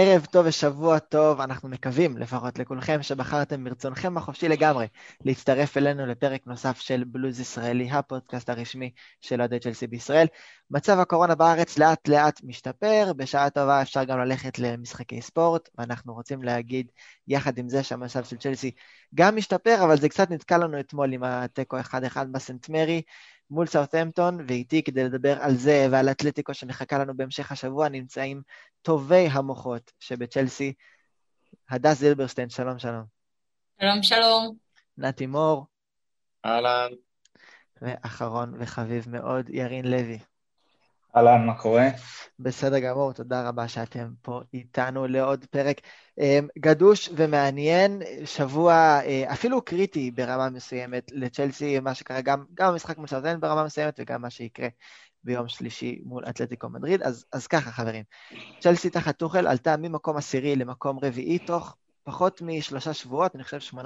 ערב טוב ושבוע טוב, אנחנו מקווים לפחות לכולכם שבחרתם מרצונכם החופשי לגמרי להצטרף אלינו לפרק נוסף של בלוז ישראלי, הפודקאסט הרשמי של אוהדי צ'לסי בישראל. מצב הקורונה בארץ לאט לאט משתפר, בשעה טובה אפשר גם ללכת למשחקי ספורט, ואנחנו רוצים להגיד יחד עם זה שהמצב של צ'לסי גם משתפר, אבל זה קצת נתקע לנו אתמול עם התיקו 1-1 בסנט מרי. מול סאות'המפטון, ואיתי כדי לדבר על זה ועל אתלטיקו שמחכה לנו בהמשך השבוע, נמצאים טובי המוחות שבצ'לסי. הדס זילברשטיין, שלום שלום. שלום שלום. נתי מור. אהלן. ואחרון וחביב מאוד, ירין לוי. אהלן, מה קורה? בסדר גמור, תודה רבה שאתם פה איתנו לעוד פרק אמ, גדוש ומעניין, שבוע אה, אפילו קריטי ברמה מסוימת לצ'לסי, מה שקרה גם, גם במשחק מול סרטן ברמה מסוימת וגם מה שיקרה ביום שלישי מול אתלטיקו מדריד. אז, אז ככה, חברים, צ'לסי תחת טוחל עלתה ממקום עשירי למקום רביעי תוך פחות משלושה שבועות, אני חושב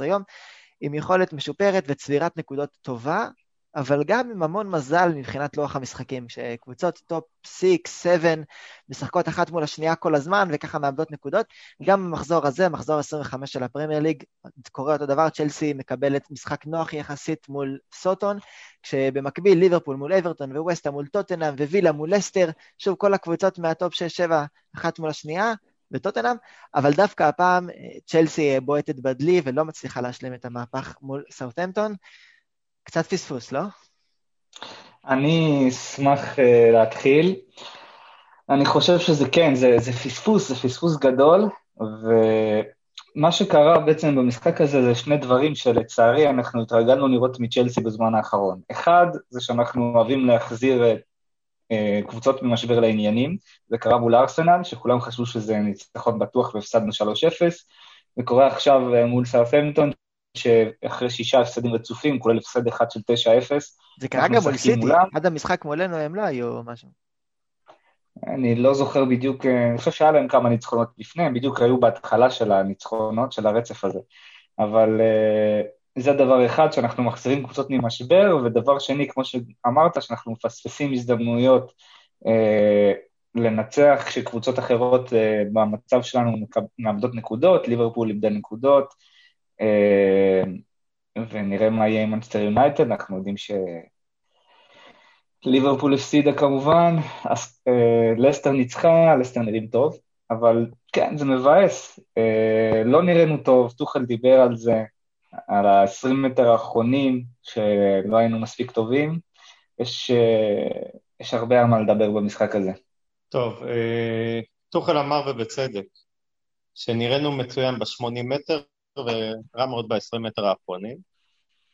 18-19 יום, עם יכולת משופרת וצבירת נקודות טובה, אבל גם עם המון מזל מבחינת לוח המשחקים, שקבוצות top 6, 7, משחקות אחת מול השנייה כל הזמן, וככה מאבדות נקודות. גם במחזור הזה, מחזור 25 של הפרמייר ליג, קורה אותו דבר, צ'לסי מקבלת משחק נוח יחסית מול סאות'המפטון, כשבמקביל ליברפול מול אברטון וווסטה מול טוטנאם ווילה מול לסטר, שוב כל הקבוצות מהטופ 6-7 אחת מול השנייה, וטוטנאם, אבל דווקא הפעם צ'לסי בועטת בדלי ולא מצליחה להשלים את המהפך מול סאות'מפטון. קצת פספוס, לא? אני אשמח uh, להתחיל. אני חושב שזה כן, זה, זה פספוס, זה פספוס גדול, ומה שקרה בעצם במשחק הזה זה שני דברים שלצערי אנחנו התרגלנו לראות מצ'לסי בזמן האחרון. אחד, זה שאנחנו אוהבים להחזיר uh, קבוצות ממשבר לעניינים, זה קרה מול ארסנל, שכולם חשבו שזה ניצחון בטוח והפסדנו 3-0, זה קורה עכשיו uh, מול סרפמפטון, שאחרי שישה הפסדים רצופים, כולל הפסד אחד של 9-0. זה קרה גם מול סיטי, עד המשחק מולנו הם לא היו משהו. אני לא זוכר בדיוק, אה, אני חושב שהיה להם כמה ניצחונות לפני, הם בדיוק היו בהתחלה של הניצחונות, של הרצף הזה. אבל uh, זה דבר אחד, שאנחנו מחזירים קבוצות ממשבר, ודבר שני, כמו שאמרת, שאנחנו מפספסים הזדמנויות uh, לנצח כשקבוצות אחרות uh, במצב שלנו מאבדות נקודות, ליברפול איבדה נקודות, אה, ונראה מה יהיה עם מנסטר יונייטד, אנחנו יודעים ש... ליברפול הפסידה כמובן, אה, לסטר ניצחה, לסטר נראים טוב, אבל כן, זה מבאס. אה, לא נראינו טוב, טוחל דיבר על זה, על ה-20 מטר האחרונים, שלא היינו מספיק טובים. יש, יש הרבה על מה לדבר במשחק הזה. טוב, טוחל אמר ובצדק, שנראינו מצוין ב-80 מטר, ורע מאוד ב-20 מטר האחרונים.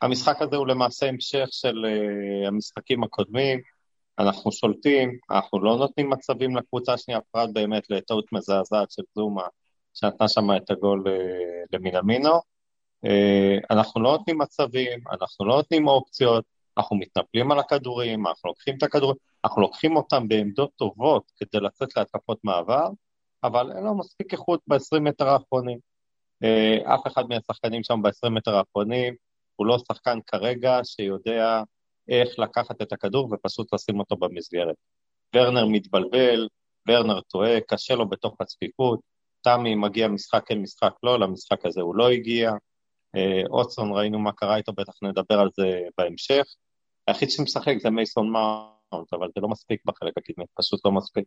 המשחק הזה הוא למעשה המשך של uh, המשחקים הקודמים, אנחנו שולטים, אנחנו לא נותנים מצבים לקבוצה השנייה, פרט באמת לטעות מזעזעת של זומה, שנתנה שם את הגול uh, למינמינו. Uh, אנחנו לא נותנים מצבים, אנחנו לא נותנים אופציות, אנחנו מתנפלים על הכדורים, אנחנו לוקחים את הכדורים, אנחנו לוקחים אותם בעמדות טובות כדי לצאת להתקפות מעבר, אבל אין לו מספיק איכות ב-20 מטר האחרונים. אה, אף אחד מהשחקנים שם ב-20 מטר האחרונים הוא לא שחקן כרגע שיודע איך לקחת את הכדור ופשוט לשים אותו במסגרת. ורנר מתבלבל, ורנר טועה, קשה לו בתוך הצפיפות, תמי מגיע משחק כן משחק לא, למשחק הזה הוא לא הגיע. אה, אוטסון, ראינו מה קרה איתו, בטח נדבר על זה בהמשך. היחיד שמשחק זה מייסון מאונט, אבל זה לא מספיק בחלק הקדמי, פשוט לא מספיק.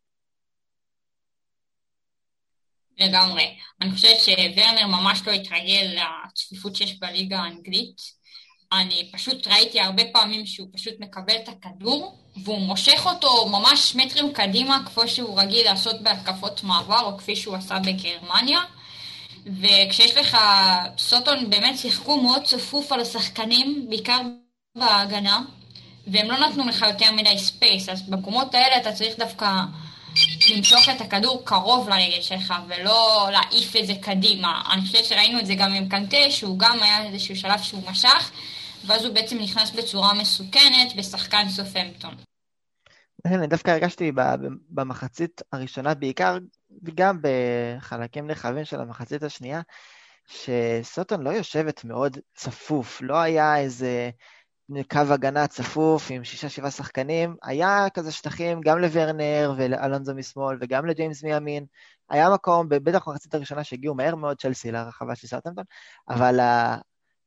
לגמרי. אני חושבת שוורנר ממש לא התרגל לצפיפות שיש בליגה האנגלית. אני פשוט ראיתי הרבה פעמים שהוא פשוט מקבל את הכדור, והוא מושך אותו ממש מטרים קדימה, כמו שהוא רגיל לעשות בהתקפות מעבר, או כפי שהוא עשה בגרמניה. וכשיש לך, סאות'המפטון באמת שיחקו מאוד צפוף על השחקנים, בעיקר בהגנה, והם לא נתנו לך יותר מדי space, אז במקומות האלה אתה צריך דווקא למשוך את הכדור קרוב לרגל שלך, ולא להעיף את זה קדימה. אני חושבת שראינו את זה גם עם קנטה, שהוא גם היה איזשהו שלב שהוא משך, ואז הוא בעצם נכנס בצורה מסוכנת בשחקן סאות'המפטון. אני דווקא הרגשתי במחצית הראשונה בעיקר, וגם בחלקים נרחבים של המחצית השנייה, שסוטון לא יושבת מאוד צפוף, לא היה איזה קו הגנה צפוף עם שישה-שבעה שחקנים, היה כזה שטחים גם לוורנר ולאלונזו משמאל וגם לג'יימס מימין, היה מקום, בטח במחצית הראשונה שהגיעו מהר מאוד צ'לסי לרחבה של סאוטהמפטון, אבל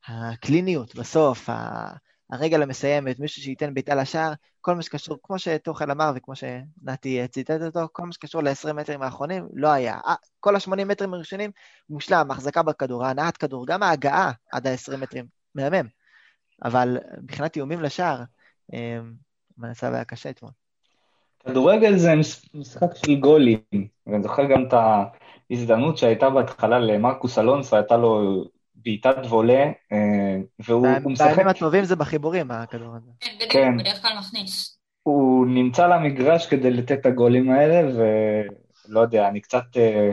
הקליניות בסוף, הרגל המסיימת, מישהו שייתן בעיטה לשער, כל מה שקשור, כמו שתוכל אמר וכמו שנתי ציטט אותו, כל מה שקשור ל-20 מטרים האחרונים, לא היה. כל ה-80 מטרים הראשונים, מושלם, החזקה בכדור, הנעת כדור, גם ההגעה עד ה-20 מטרים, מהמם. אבל מבחינת איומים לשער, המצב היה קשה אתמול. כדורגל זה משחק של גולים, ואני זוכר גם את ההזדמנות שהייתה בהתחלה למרקוס אלונסו, הייתה לו בעיטת וולה, אה, והוא משחק... בימים הטובים זה בחיבורים, הכדור הזה. כן, בדיוק, כן. בדרך כלל מכניס. הוא נמצא למגרש כדי לתת את הגולים האלה, ולא יודע, אני קצת אה,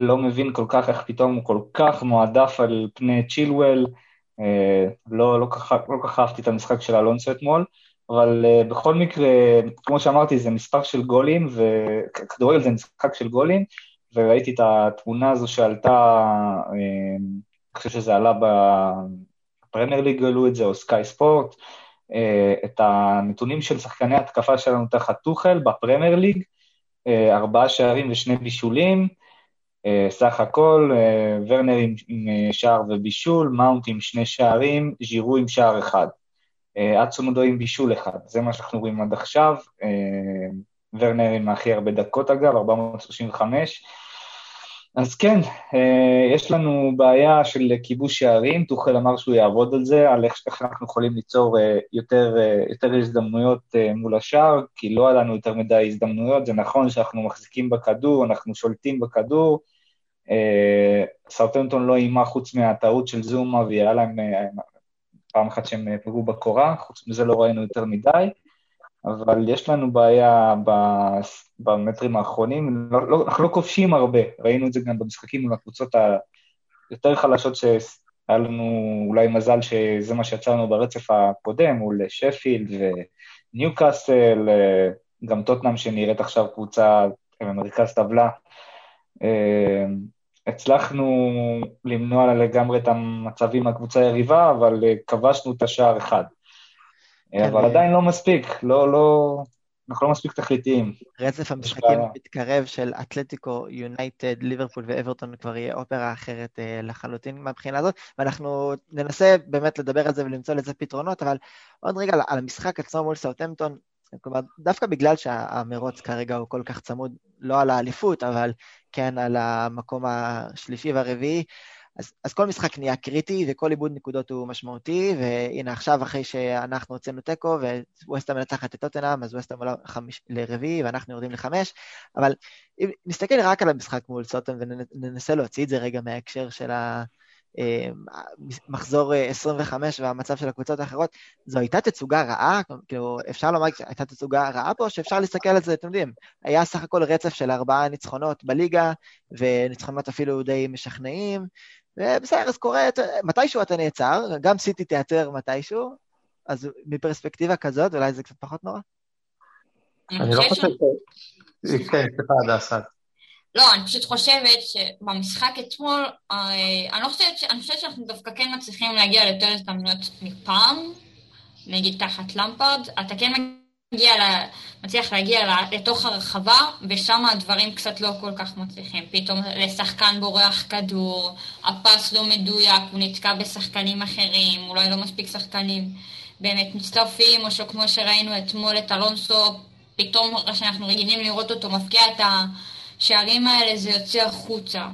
לא מבין כל כך איך פתאום הוא כל כך מועדף על פני צ'ילואל. אה, לא, לא, כך, לא כך אהבתי את המשחק של אלונסו אתמול, אבל בכל מקרה, כמו שאמרתי, זה מספר של גולים, וכדורגל זה משחק של גולים, וראיתי את התמונה הזו שעלתה אני חושב שזה עלה בפרמייר ליג, גלו את זה, או סקאי ספורט, אה, את הנתונים של שחקני התקפה שלנו תחת טוחל בפרמייר ליג, אה, ארבעה שערים ושני בישולים, אה, סך הכל, ורנר עם, עם שער ובישול, מאונט עם שני שערים, ז'ירו עם שער אחד. אצונודו עם בישול אחד, זה מה שאנחנו רואים עד עכשיו. ורנר עם הכי הרבה דקות אגב, 435. אז כן, אה, יש לנו בעיה של כיבוש שערים, טוחל אמר שהוא יעבוד על זה, על איך, אנחנו יכולים ליצור אה, יותר, אה, יותר הזדמנויות מול השער, כי לא היה לנו יותר מדי הזדמנויות, זה נכון שאנחנו מחזיקים בכדור, אנחנו שולטים בכדור, סאוטנטון לא איימה חוץ מהטעות של זומה, והיה להם פעם אחת שהם פגעו בקורה, חוץ מזה לא ראינו יותר מדי. אבל יש לנו בעיה במטרים האחרונים, לא, לא, אנחנו לא כובשים הרבה, ראינו את זה גם במשחקים מול הקבוצות היותר חלשות שהיה לנו אולי מזל שזה מה שיצרנו ברצף הקודם, מול שפילד וניוקאסל, גם טוטנאם שנראית עכשיו קבוצה במרכז טבלה. הצלחנו למנוע לגמרי את המצבים מהקבוצה היריבה, אבל כבשנו את השער אחד. כן, אבל עדיין לא מספיק, לא, לא, אנחנו לא מספיק תכליתיים. רצף המשחקים המתקרב של אתלטיקו, יונייטד, ליברפול ואברטון כבר יהיה אופרה אחרת אה, לחלוטין מהבחינה הזאת, ואנחנו ננסה באמת לדבר על זה ולמצוא לזה פתרונות, אבל עוד רגע על המשחק עצמו מול סאוטמפטון, כלומר, דווקא בגלל שהמרוץ כרגע הוא כל כך צמוד, לא על האליפות, אבל כן על המקום השלישי והרביעי, אז, אז כל משחק נהיה קריטי, וכל איבוד נקודות הוא משמעותי, והנה עכשיו, אחרי שאנחנו הוצאנו תיקו, וווסטה מנצחת את טוטנאם, אז ווסטה עולה לרביעי, ואנחנו יורדים לחמש, אבל אם נסתכל רק על המשחק מול סוטון וננסה להוציא את זה רגע מההקשר של ה... אמ, מחזור 25 אה, והמצב של הקבוצות האחרות, זו הייתה תצוגה רעה? כאילו, אפשר לומר שהייתה תצוגה רעה פה, שאפשר להסתכל על זה, אתם יודעים, היה סך הכל רצף של ארבעה ניצחונות בליגה, וניצחונות אפילו די משכנעים, ובסדר, אז קורה, מתישהו אתה נעצר, גם סיטי תיעצר מתישהו, אז מפרספקטיבה כזאת, אולי זה קצת פחות נורא? אני לא חושב ש... כן, סליחה, הדסה. לא, אני פשוט חושבת שבמשחק אתמול, אה, אני לא חושבת, אני חושבת שאנחנו דווקא כן מצליחים להגיע ליותר הזדמנויות מפעם, נגיד תחת למפרד, אתה כן מגיע, מצליח להגיע לתוך הרחבה, ושם הדברים קצת לא כל כך מצליחים. פתאום לשחקן בורח כדור, הפס לא מדויק, הוא נתקע בשחקנים אחרים, אולי לא מספיק שחקנים באמת מצטרפים, או שכמו שראינו אתמול את אלונסו, פתאום שאנחנו רגילים לראות אותו מפקיע את השערים האלה, זה יוצא החוצה.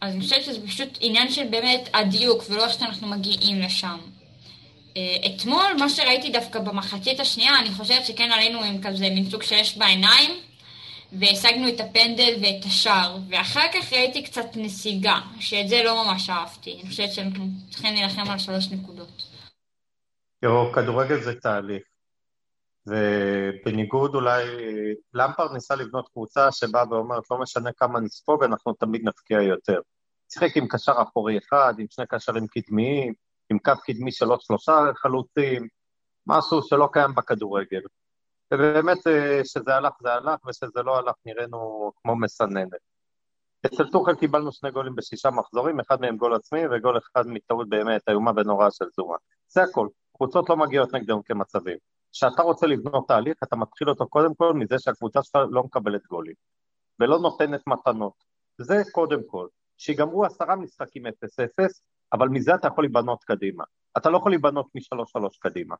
אז אני חושבת שזה פשוט עניין של באמת הדיוק, ולא איך שאנחנו מגיעים לשם. אה, אתמול, מה שראיתי דווקא במחצית השנייה, אני חושבת שכן עלינו עם כזה מין סוג שיש בעיניים, והשגנו את הפנדל ואת השער, ואחר כך ראיתי קצת נסיגה, שאת זה לא ממש אהבתי. אני חושבת שאנחנו צריכים להילחם על שלוש נקודות. תראו, כדורגל זה תהליך. ובניגוד אולי, למפרד ניסה לבנות קבוצה שבאה ואומרת, לא משנה כמה נספוג, אנחנו תמיד נפקיע יותר. שיחק עם קשר אחורי אחד, עם שני קשרים קדמיים, עם קו קדמי של עוד שלושה חלוצים, משהו שלא קיים בכדורגל. ובאמת אה, שזה הלך זה הלך, ושזה לא הלך נראינו כמו מסננת. אצל טוחל קיבלנו שני גולים בשישה מחזורים, אחד מהם גול עצמי וגול אחד מטעות באמת איומה ונוראה של זומה. זה הכל. קבוצות לא מגיעות נגדם כמצבים. כשאתה רוצה לבנות תהליך, אתה מתחיל אותו קודם כל מזה שהקבוצה שלך לא מקבלת גולים, ולא נותנת מתנות. זה קודם כל. שיגמרו עשרה משחקים 0-0, אבל מזה אתה יכול להיבנות קדימה. אתה לא יכול להיבנות מ-3-3 קדימה.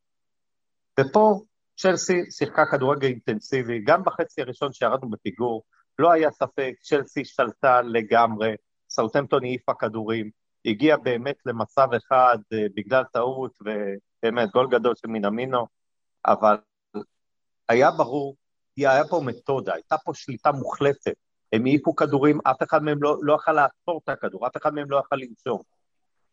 ופה צ'לסי שיחקה כדורגל אינטנסיבי, גם בחצי הראשון שירדנו בפיגור, לא היה ספק, צ'לסי שלטה לגמרי, סאוטמפטון העיפה כדורים, הגיע באמת למצב אחד uh, בגלל טעות, ובאמת גול גדול של מינמינו, אבל היה ברור, היה פה מתודה, הייתה פה שליטה מוחלטת. הם העיפו כדורים, אף אחד מהם לא, לא לעצור את הכדור, אף אחד מהם לא יכל לנשום.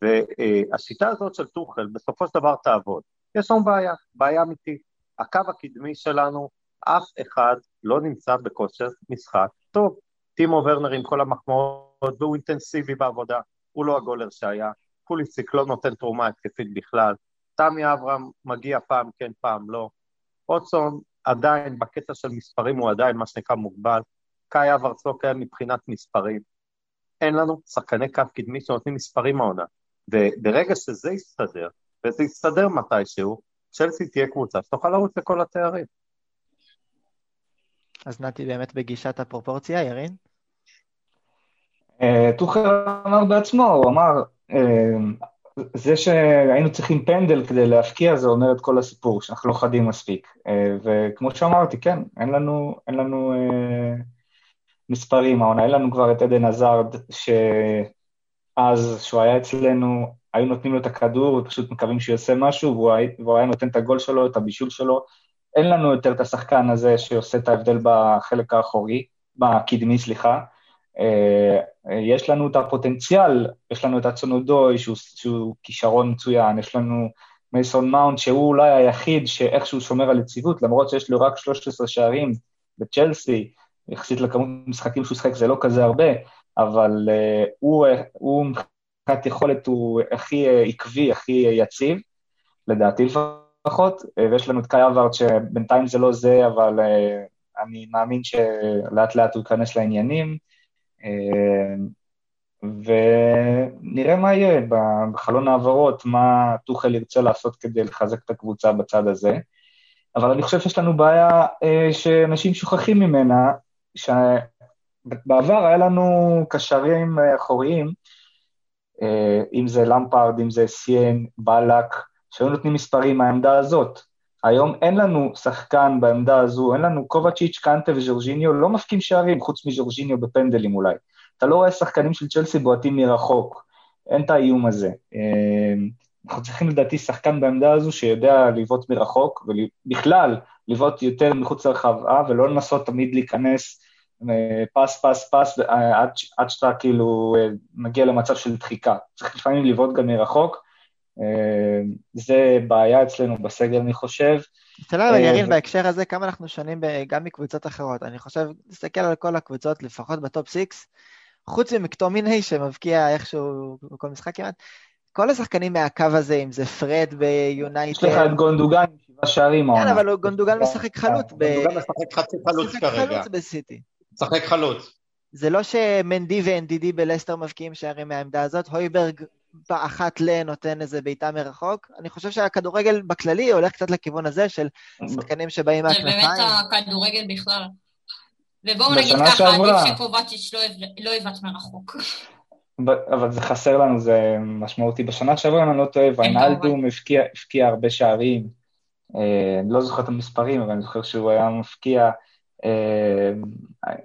והשיטה הזאת של טוחל בסופו של דבר תעבוד. יש לנו בעיה, בעיה אמיתית. הקו הקדמי שלנו, אף אחד לא נמצא בכושר משחק טוב. טימו ורנר עם כל המחמאות, והוא אינטנסיבי בעבודה, הוא לא הגולר שהיה, פוליסיק לא נותן תרומה התקפית בכלל, תמי אברהם מגיע פעם כן, פעם לא. אוטסון עדיין, בקטע של מספרים הוא עדיין מה שנקרא מוגבל. קאי אברץ לא קיים מבחינת מספרים. אין לנו שחקני קו קדמי שנותנים מספרים העונה. וברגע שזה יסתדר, וזה יסתדר מתישהו, צ'לסי תהיה קבוצה שתוכל לרוץ לכל התארים. אז נתי באמת בגישת הפרופורציה, ירין? אה, טוחר אמר בעצמו, הוא אמר, אה, זה שהיינו צריכים פנדל כדי להפקיע, זה אומר את כל הסיפור, שאנחנו לא חדים מספיק. אה, וכמו שאמרתי, כן, אין לנו, אין לנו מספרים, העונה, אין לנו כבר את עדן עזרד, שאז, שהוא היה אצלנו, היו נותנים לו את הכדור ופשוט מקווים שהוא יעשה משהו, והוא היה, והוא היה נותן את הגול שלו, את הבישול שלו. אין לנו יותר את השחקן הזה שעושה את ההבדל בחלק האחורי, בקדמי, סליחה. אה, יש לנו את הפוטנציאל, יש לנו את אצונודוי שהוא, שהוא כישרון מצוין, יש לנו מייסון מאונט שהוא אולי היחיד שאיכשהו שומר על יציבות, למרות שיש לו רק 13 שערים בצ'לסי, יחסית לכמות משחקים שהוא שחק זה לא כזה הרבה, אבל uh, הוא, הוא מבחינת יכולת הוא הכי uh, עקבי, הכי יציב, לדעתי לפחות, ויש לנו את קאי אברד שבינתיים זה לא זה, אבל אני מאמין שלאט לאט הוא ייכנס לעניינים. Uh, ונראה מה יהיה בחלון העברות, מה טוחל ירצה לעשות כדי לחזק את הקבוצה בצד הזה. אבל אני חושב שיש לנו בעיה אה, שאנשים שוכחים ממנה, שבעבר היה לנו קשרים אה, אחוריים, אה, אם זה למפרד, אם זה סיין, בלק, שהיו נותנים מספרים מהעמדה הזאת. היום אין לנו שחקן בעמדה הזו, אין לנו קובצ'יץ', קנטה וז'ורג'יניו, לא מפקים שערים, חוץ מז'ורג'יניו בפנדלים אולי. אתה לא רואה שחקנים של צ'לסי בועטים מרחוק, אין את האיום הזה. אה, אנחנו צריכים לדעתי שחקן בעמדה הזו שיודע לבעוט מרחוק, ובכלל לבעוט יותר מחוץ לרחבה, ולא לנסות תמיד להיכנס אה, פס, פס, פס, אה, עד, עד שאתה כאילו אה, מגיע למצב של דחיקה. צריך לפעמים לבעוט גם מרחוק. זה בעיה אצלנו בסגל, אני חושב. שאלה אבל ירין, בהקשר הזה, כמה אנחנו שונים גם מקבוצות אחרות. אני חושב, תסתכל על כל הקבוצות, לפחות ב top six, חוץ ממקטומיני שמבקיע איכשהו בכל משחק כמעט, כל השחקנים מהקו הזה, אם זה פרד ביונייטד. יש לך את גונדוגן עם שבעה שערים. כן, אבל גונדוגן משחק חלוץ. גונדוגן משחק חצי חלוץ כרגע. משחק חלוץ בסיטי. משחק חלוץ. זה לא שמנדי ואנדידי בלסטר מבקיעים שערים מהעמדה הזאת, הויברג באחת ל נותן איזה בעיטה מרחוק. אני חושב שהכדורגל בכללי הולך קצת לכיוון הזה של שחקנים שבאים מהכנפיים. זה באמת הכדורגל בכלל. ובואו נגיד ככה, עדיף שקובצ'יץ' לא יבעט מרחוק. אבל זה חסר לנו, זה משמעותי. בשנה שעברה, אם אני לא טועה, ויינלדום הפקיע הרבה שערים. אה, אני לא זוכר את המספרים, אבל אני זוכר שהוא היה מפקיע. אה,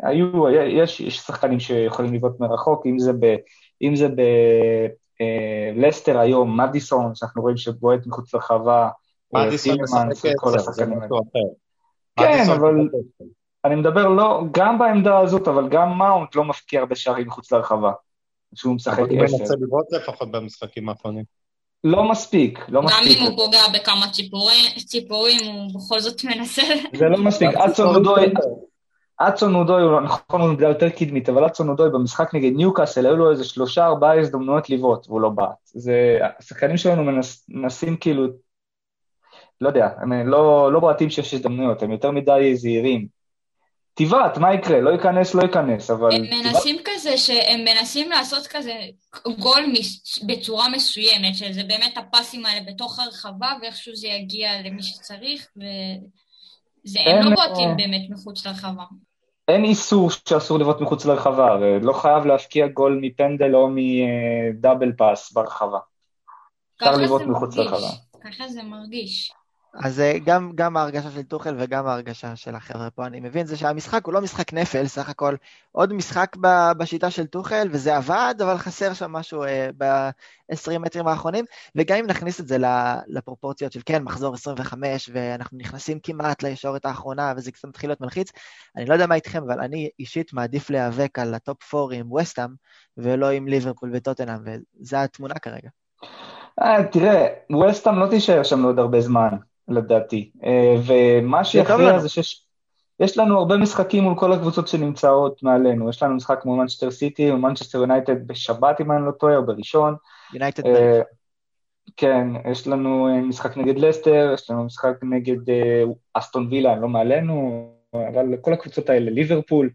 היו, יש, יש שחקנים שיכולים לבעוט מרחוק, אם זה ב... אם זה אה, היום, מדיסון, שאנחנו רואים שבועט מחוץ לרחבה, מדיסון משחק עשר, זה משהו אחר. כן, אבל אני מדבר לא, גם בעמדה הזאת, אבל גם מאונט לא מפקיע הרבה שערים מחוץ לרחבה. שהוא משחק עשר. אבל הוא מנסה לבעוט לפחות במשחקים האחרונים. לא מספיק, לא מספיק. גם אם הוא פוגע בכמה ציפורים, הוא בכל זאת מנסה. זה לא מספיק. אצון נודוי, נכון, הוא נגדל יותר קדמית, אבל אצון נודוי במשחק נגד ניוקאסל, היו לו איזה שלושה, ארבעה הזדמנויות לבעוט, והוא לא בעט. זה, השחקנים שלנו מנסים כאילו, לא יודע, הם לא, לא בעטים שיש הזדמנויות, הם יותר מדי זהירים. תבעט, מה יקרה? לא ייכנס, לא ייכנס, אבל... הם מנסים תיבט... כזה, שהם מנסים לעשות כזה גול מס... בצורה מסוימת, שזה באמת הפסים האלה בתוך הרחבה, ואיכשהו זה יגיע למי שצריך, וזה, הם לא בועטים באמת מחוץ לרחבה. אין איסור שאסור לבעוט מחוץ לרחבה, ולא חייב להפקיע גול מפנדל או מדאבל פאס ברחבה. אפשר לבעוט מחוץ לרחבה. ככה זה מרגיש. אז אה, גם, גם ההרגשה של טוחל וגם ההרגשה של החבר'ה פה, אני מבין, זה שהמשחק הוא לא משחק נפל, סך הכל עוד משחק בשיטה של טוחל, וזה עבד, אבל חסר שם משהו אה, ב-20 מטרים האחרונים, וגם אם נכניס את זה לפרופורציות של כן, מחזור 25, ואנחנו נכנסים כמעט לישורת האחרונה, וזה קצת מתחיל להיות מלחיץ, אני לא יודע מה איתכם, אבל אני אישית מעדיף להיאבק על ה top 4 עם ווסטהאם, ולא עם ליברפול וטוטנאם, וזו התמונה כרגע. אה, תראה, ווסטהאם לא תישאר שם עוד הרבה זמן. לדעתי. אה, ומה שיכריע זה שיש לנו הרבה משחקים מול כל הקבוצות שנמצאות מעלינו. יש לנו משחק מול מנצ'סטר סיטי ומנצ'סטר יונייטד בשבת, אם אני לא טועה, או בראשון. יונייטד אה, כן, יש לנו אה, משחק נגד לסטר, יש לנו משחק נגד אסטון וילה, לא מעלינו, אבל כל הקבוצות האלה, ליברפול.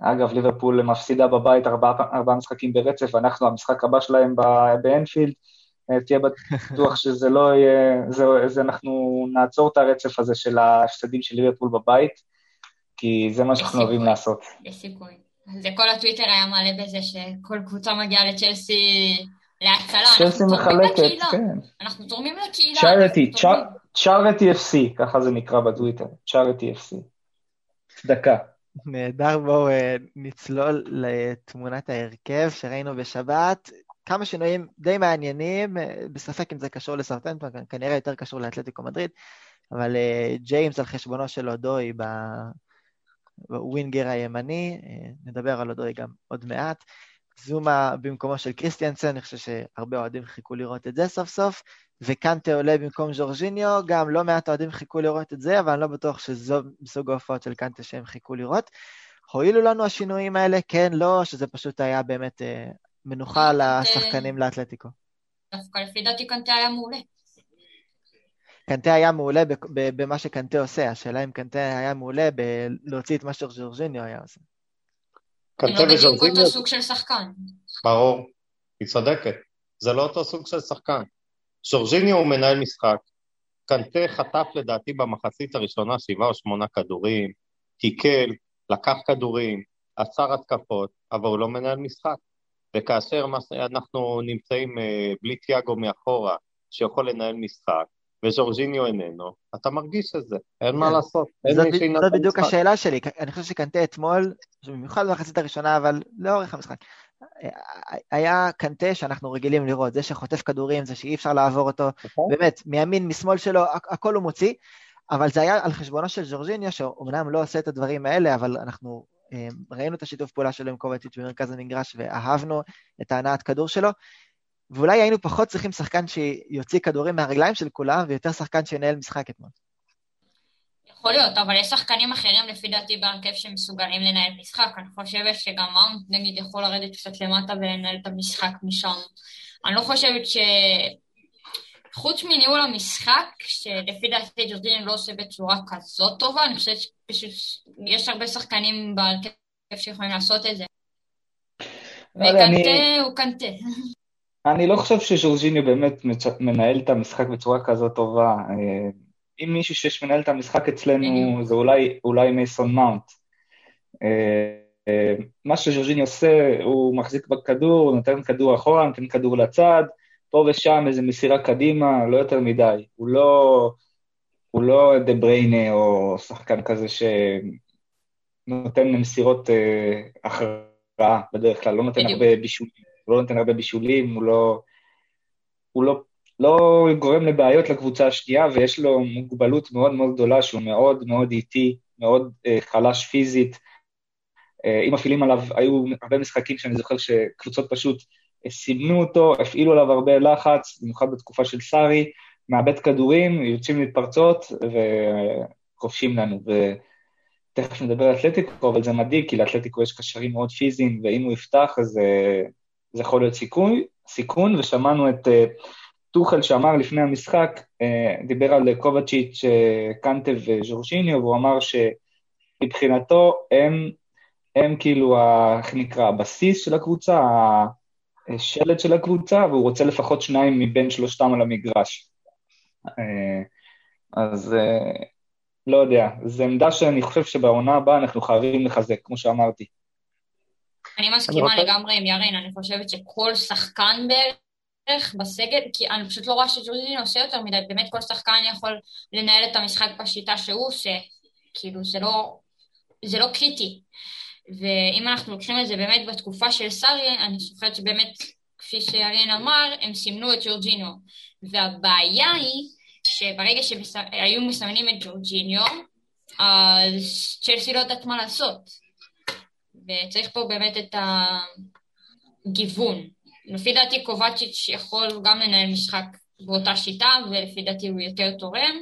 אגב, ליברפול מפסידה בבית ארבעה ארבע משחקים ברצף, אנחנו, המשחק הבא שלהם באנפילד. אה, תהיה בטוח שזה לא יהיה, זה, זה אנחנו נעצור את הרצף הזה של ההפסדים של ליברפול בבית, כי זה מה שאנחנו אוהבים לעשות. יש סיכוי. זה כל הטוויטר היה מלא בזה שכל קבוצה מגיעה לצ'לסי להצלה. צ'לסי מחלקת, כן. אנחנו תורמים לקהילה. צ'ארטי, צ'ארטי FC, ככה זה נקרא בטוויטר, צ'ארטי FC. צדקה. נהדר, בואו אה, נצלול לתמונת ההרכב שראינו בשבת. כמה שינויים די מעניינים, אה, בספק אם זה קשור לסרטנטון, כנראה יותר קשור לאתלטיקו מדריד, אבל uh, ג'יימס על חשבונו של אודוי בווינגר הימני, uh, נדבר על אודוי גם עוד מעט. זומה במקומו של קריסטיאנסן, אני חושב שהרבה אוהדים חיכו לראות את זה סוף סוף, וקנטה עולה במקום ז'ורג'יניו, גם לא מעט אוהדים חיכו לראות את זה, אבל אני לא בטוח שזו סוג ההופעות של קנטה שהם חיכו לראות. הועילו לנו השינויים האלה, כן, לא, שזה פשוט היה באמת מנוחה לשחקנים לאתלטיקו. דווקא לפי דעתי קנטה היה מעולה. קנטה היה מעולה במה שקנטה עושה, השאלה אם קנטה היה מעולה בלהוציא את מה שז'ורג'יניו היה עושה. קנטה וז'ורג'יניו... הם לא בדיוק אותו סוג של שחקן. ברור, היא צודקת. זה לא אותו סוג של שחקן. ז'ורג'יניו הוא מנהל משחק. קנטה חטף לדעתי במחצית הראשונה שבעה או שמונה כדורים, תיקל, לקח כדורים, עצר התקפות, אבל הוא לא מנהל משחק. וכאשר אנחנו נמצאים אה, בלי תיאגו מאחורה, שיכול לנהל משחק, וז'ורג'יניו איננו, אתה מרגיש את זה, אין מה כן. לעשות. זאת בדיוק השאלה שלי, אני חושב שקנטה אתמול, במיוחד במחצית הראשונה, אבל לאורך המשחק, היה קנטה שאנחנו רגילים לראות, זה שחוטף כדורים, זה שאי אפשר לעבור אותו, נכון. באמת, מימין, משמאל שלו, הכל הוא מוציא, אבל זה היה על חשבונו של ז'ורג'יניו, שאומנם לא עושה את הדברים האלה, אבל אנחנו ראינו את השיתוף פעולה שלו עם קובטיץ' במרכז המגרש ואהבנו את ההנעת כדור שלו, ואולי היינו פחות צריכים שחקן שיוציא כדורים מהרגליים של כולם, ויותר שחקן שינהל משחק אתמול. יכול להיות, אבל יש שחקנים אחרים לפי דעתי בהרכב שמסוגלים לנהל משחק. אני חושבת שגם מאונט נגיד יכול לרדת קצת למטה ולנהל את המשחק משם. אני לא חושבת ש... חוץ מניהול המשחק, שלפי דעתי ג'ורדיני לא עושה בצורה כזאת טובה, אני חושבת שפשוט יש הרבה שחקנים בהרכב שיכולים לעשות את זה. לא וקנטה הוא קנטה. אני לא חושב שז'ורג'יניו באמת מנהל את המשחק בצורה כזאת טובה. אה, אם מישהו שיש מנהל את המשחק אצלנו זה אולי, אולי מייסון מאונט. אה, אה, מה שז'ורג'יניו עושה, הוא מחזיק בכדור, נותן כדור אחורה, נותן כדור לצד, פה ושם איזה מסירה קדימה, לא יותר מדי. הוא לא, הוא לא דה בריינה או שחקן כזה שנותן מסירות אה, הכרעה בדרך כלל, לא נותן הרבה בישולים, לא נותן הרבה בישולים, הוא לא... הוא לא, לא גורם לבעיות לקבוצה השנייה, ויש לו מוגבלות מאוד מאוד גדולה, שהוא מאוד מאוד איטי, מאוד אה, חלש פיזית. אה, אם מפעילים עליו, היו הרבה משחקים שאני זוכר שקבוצות פשוט סימנו אותו, הפעילו עליו הרבה לחץ, במיוחד בתקופה של סארי, מאבד כדורים, יוצאים להתפרצות וכובשים לנו. ותכף נדבר על אתלטיקו, אבל זה מדאיג, כי לאתלטיקו יש קשרים מאוד פיזיים, ואם הוא יפתח, אז אה, זה יכול להיות סיכון, סיכון ושמענו את אה, טוחל שאמר לפני המשחק, אה, דיבר על קובצ'יץ', קנטה וז'ורשיניו, והוא אמר שמבחינתו הם, הם כאילו, איך נקרא, הבסיס של הקבוצה, שלד של הקבוצה, והוא רוצה לפחות שניים מבין שלושתם על המגרש. אה, אז אה, לא יודע, זו עמדה שאני חושב שבעונה הבאה אנחנו חייבים לחזק, כמו שאמרתי. אני מסכימה לגמרי עם ירין, אני חושבת שכל שחקן בערך בסגל, כי אני פשוט לא רואה שג'ורדין עושה יותר מדי, באמת כל שחקן יכול לנהל את המשחק בשיטה שהוא עושה, כאילו זה לא, זה לא קריטי. ואם אנחנו לוקחים את זה באמת בתקופה של סארי, אני חושבת שבאמת, כפי שירין אמר, הם סימנו את ג'ורג'יניו. והבעיה היא שברגע שהיו מסמנים את ג'ורג'יניו, אז צ'לסי לא יודעת מה לעשות. וצריך פה באמת את הגיוון. לפי דעתי קובצ'יץ' יכול גם לנהל משחק באותה שיטה, ולפי דעתי הוא יותר תורם.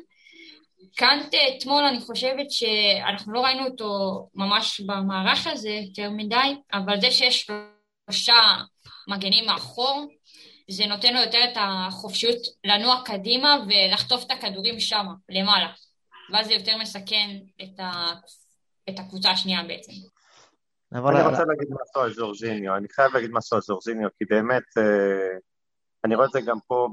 קאנטה אתמול אני חושבת שאנחנו לא ראינו אותו ממש במערך הזה יותר מדי, אבל זה שיש שלושה מגנים מאחור, זה נותן לו יותר את החופשיות לנוע קדימה ולחטוף את הכדורים שם, למעלה. ואז זה יותר מסכן את, ה... את הקבוצה השנייה בעצם. אני רוצה להגיד משהו על ז'ורג'יניו, אני חייב להגיד משהו על ז'ורג'יניו, כי באמת, אה, אני רואה את זה גם פה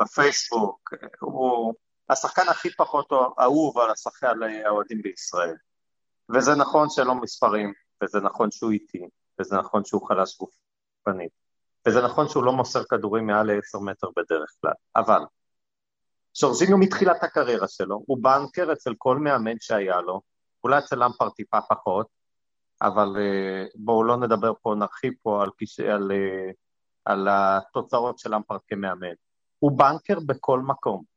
בפייסבוק, הוא השחקן הכי פחות אהוב על השחקן האוהדים בישראל. וזה נכון שלא מספרים, וזה נכון שהוא איטי, וזה נכון שהוא חלש גופנית, וזה נכון שהוא לא מוסר כדורים מעל ל-10 מטר בדרך כלל, אבל ז'ורג'יניו מתחילת הקריירה שלו, הוא בנקר אצל כל מאמן שהיה לו, אולי אצל למפר טיפה פחות, אבל uh, בואו לא נדבר פה, נרחיב פה על, פש... על, uh, על התוצאות של למפר כמאמן. הוא בנקר בכל מקום.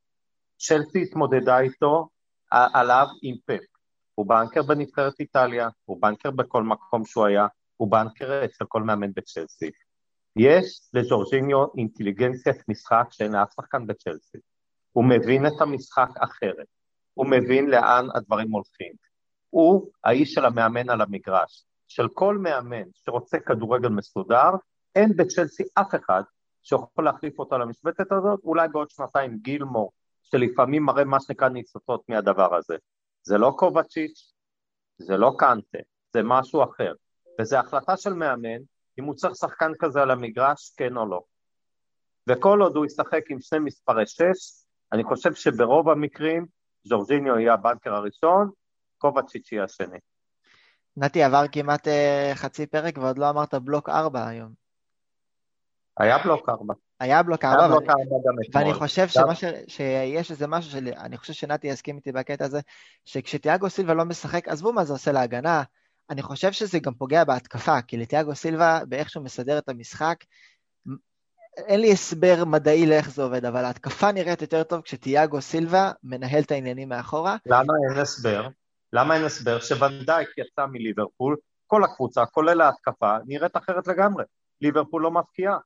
צ'לסי התמודדה איתו עליו עם פאפ. הוא בנקר בנבחרת איטליה, הוא בנקר בכל מקום שהוא היה, הוא בנקר אצל כל מאמן בצ'לסי. יש לג'ורג'יניו אינטליגנציית משחק שאין לאף שחקן בצ'לסי. הוא מבין את המשחק אחרת, הוא מבין לאן הדברים הולכים. הוא האיש של המאמן על המגרש. של כל מאמן שרוצה כדורגל מסודר, אין בצ'לסי אף אחד שיכול להחליף אותו למשבצת הזאת, אולי בעוד שנתיים גילמור, שלפעמים מראה מה שנקרא ניצוצות מהדבר הזה. זה לא קובצ'יץ', זה לא קנטה, זה משהו אחר. וזו החלטה של מאמן, אם הוא צריך שחקן כזה על המגרש, כן או לא. וכל עוד הוא ישחק עם שני מספרי שש, אני חושב שברוב המקרים ז'ורג'יניו יהיה הבנקר הראשון, קובצ'יץ' יהיה השני. נתי, עבר כמעט uh, חצי פרק ועוד לא אמרת בלוק ארבע היום. היה בלוק ארבע. היה בלוק ארבע, אתמול. ואני חושב שמה ש... שיש איזה משהו של... אני חושב שנתי יסכים איתי בקטע הזה, שכשתיאגו סילבה לא משחק, עזבו מה זה עושה להגנה, אני חושב שזה גם פוגע בהתקפה, כי לתיאגו סילבה, באיך שהוא מסדר את המשחק, אין לי הסבר מדעי לאיך זה עובד, אבל ההתקפה נראית יותר טוב כשתיאגו סילבה מנהל את העניינים מאחורה. למה אין הסבר? למה אין הסבר? שוונדייק יצא מליברפול, כל הקבוצה, כולל ההתקפה, נראית אחרת לגמרי. ליברפול לא מפקיעה.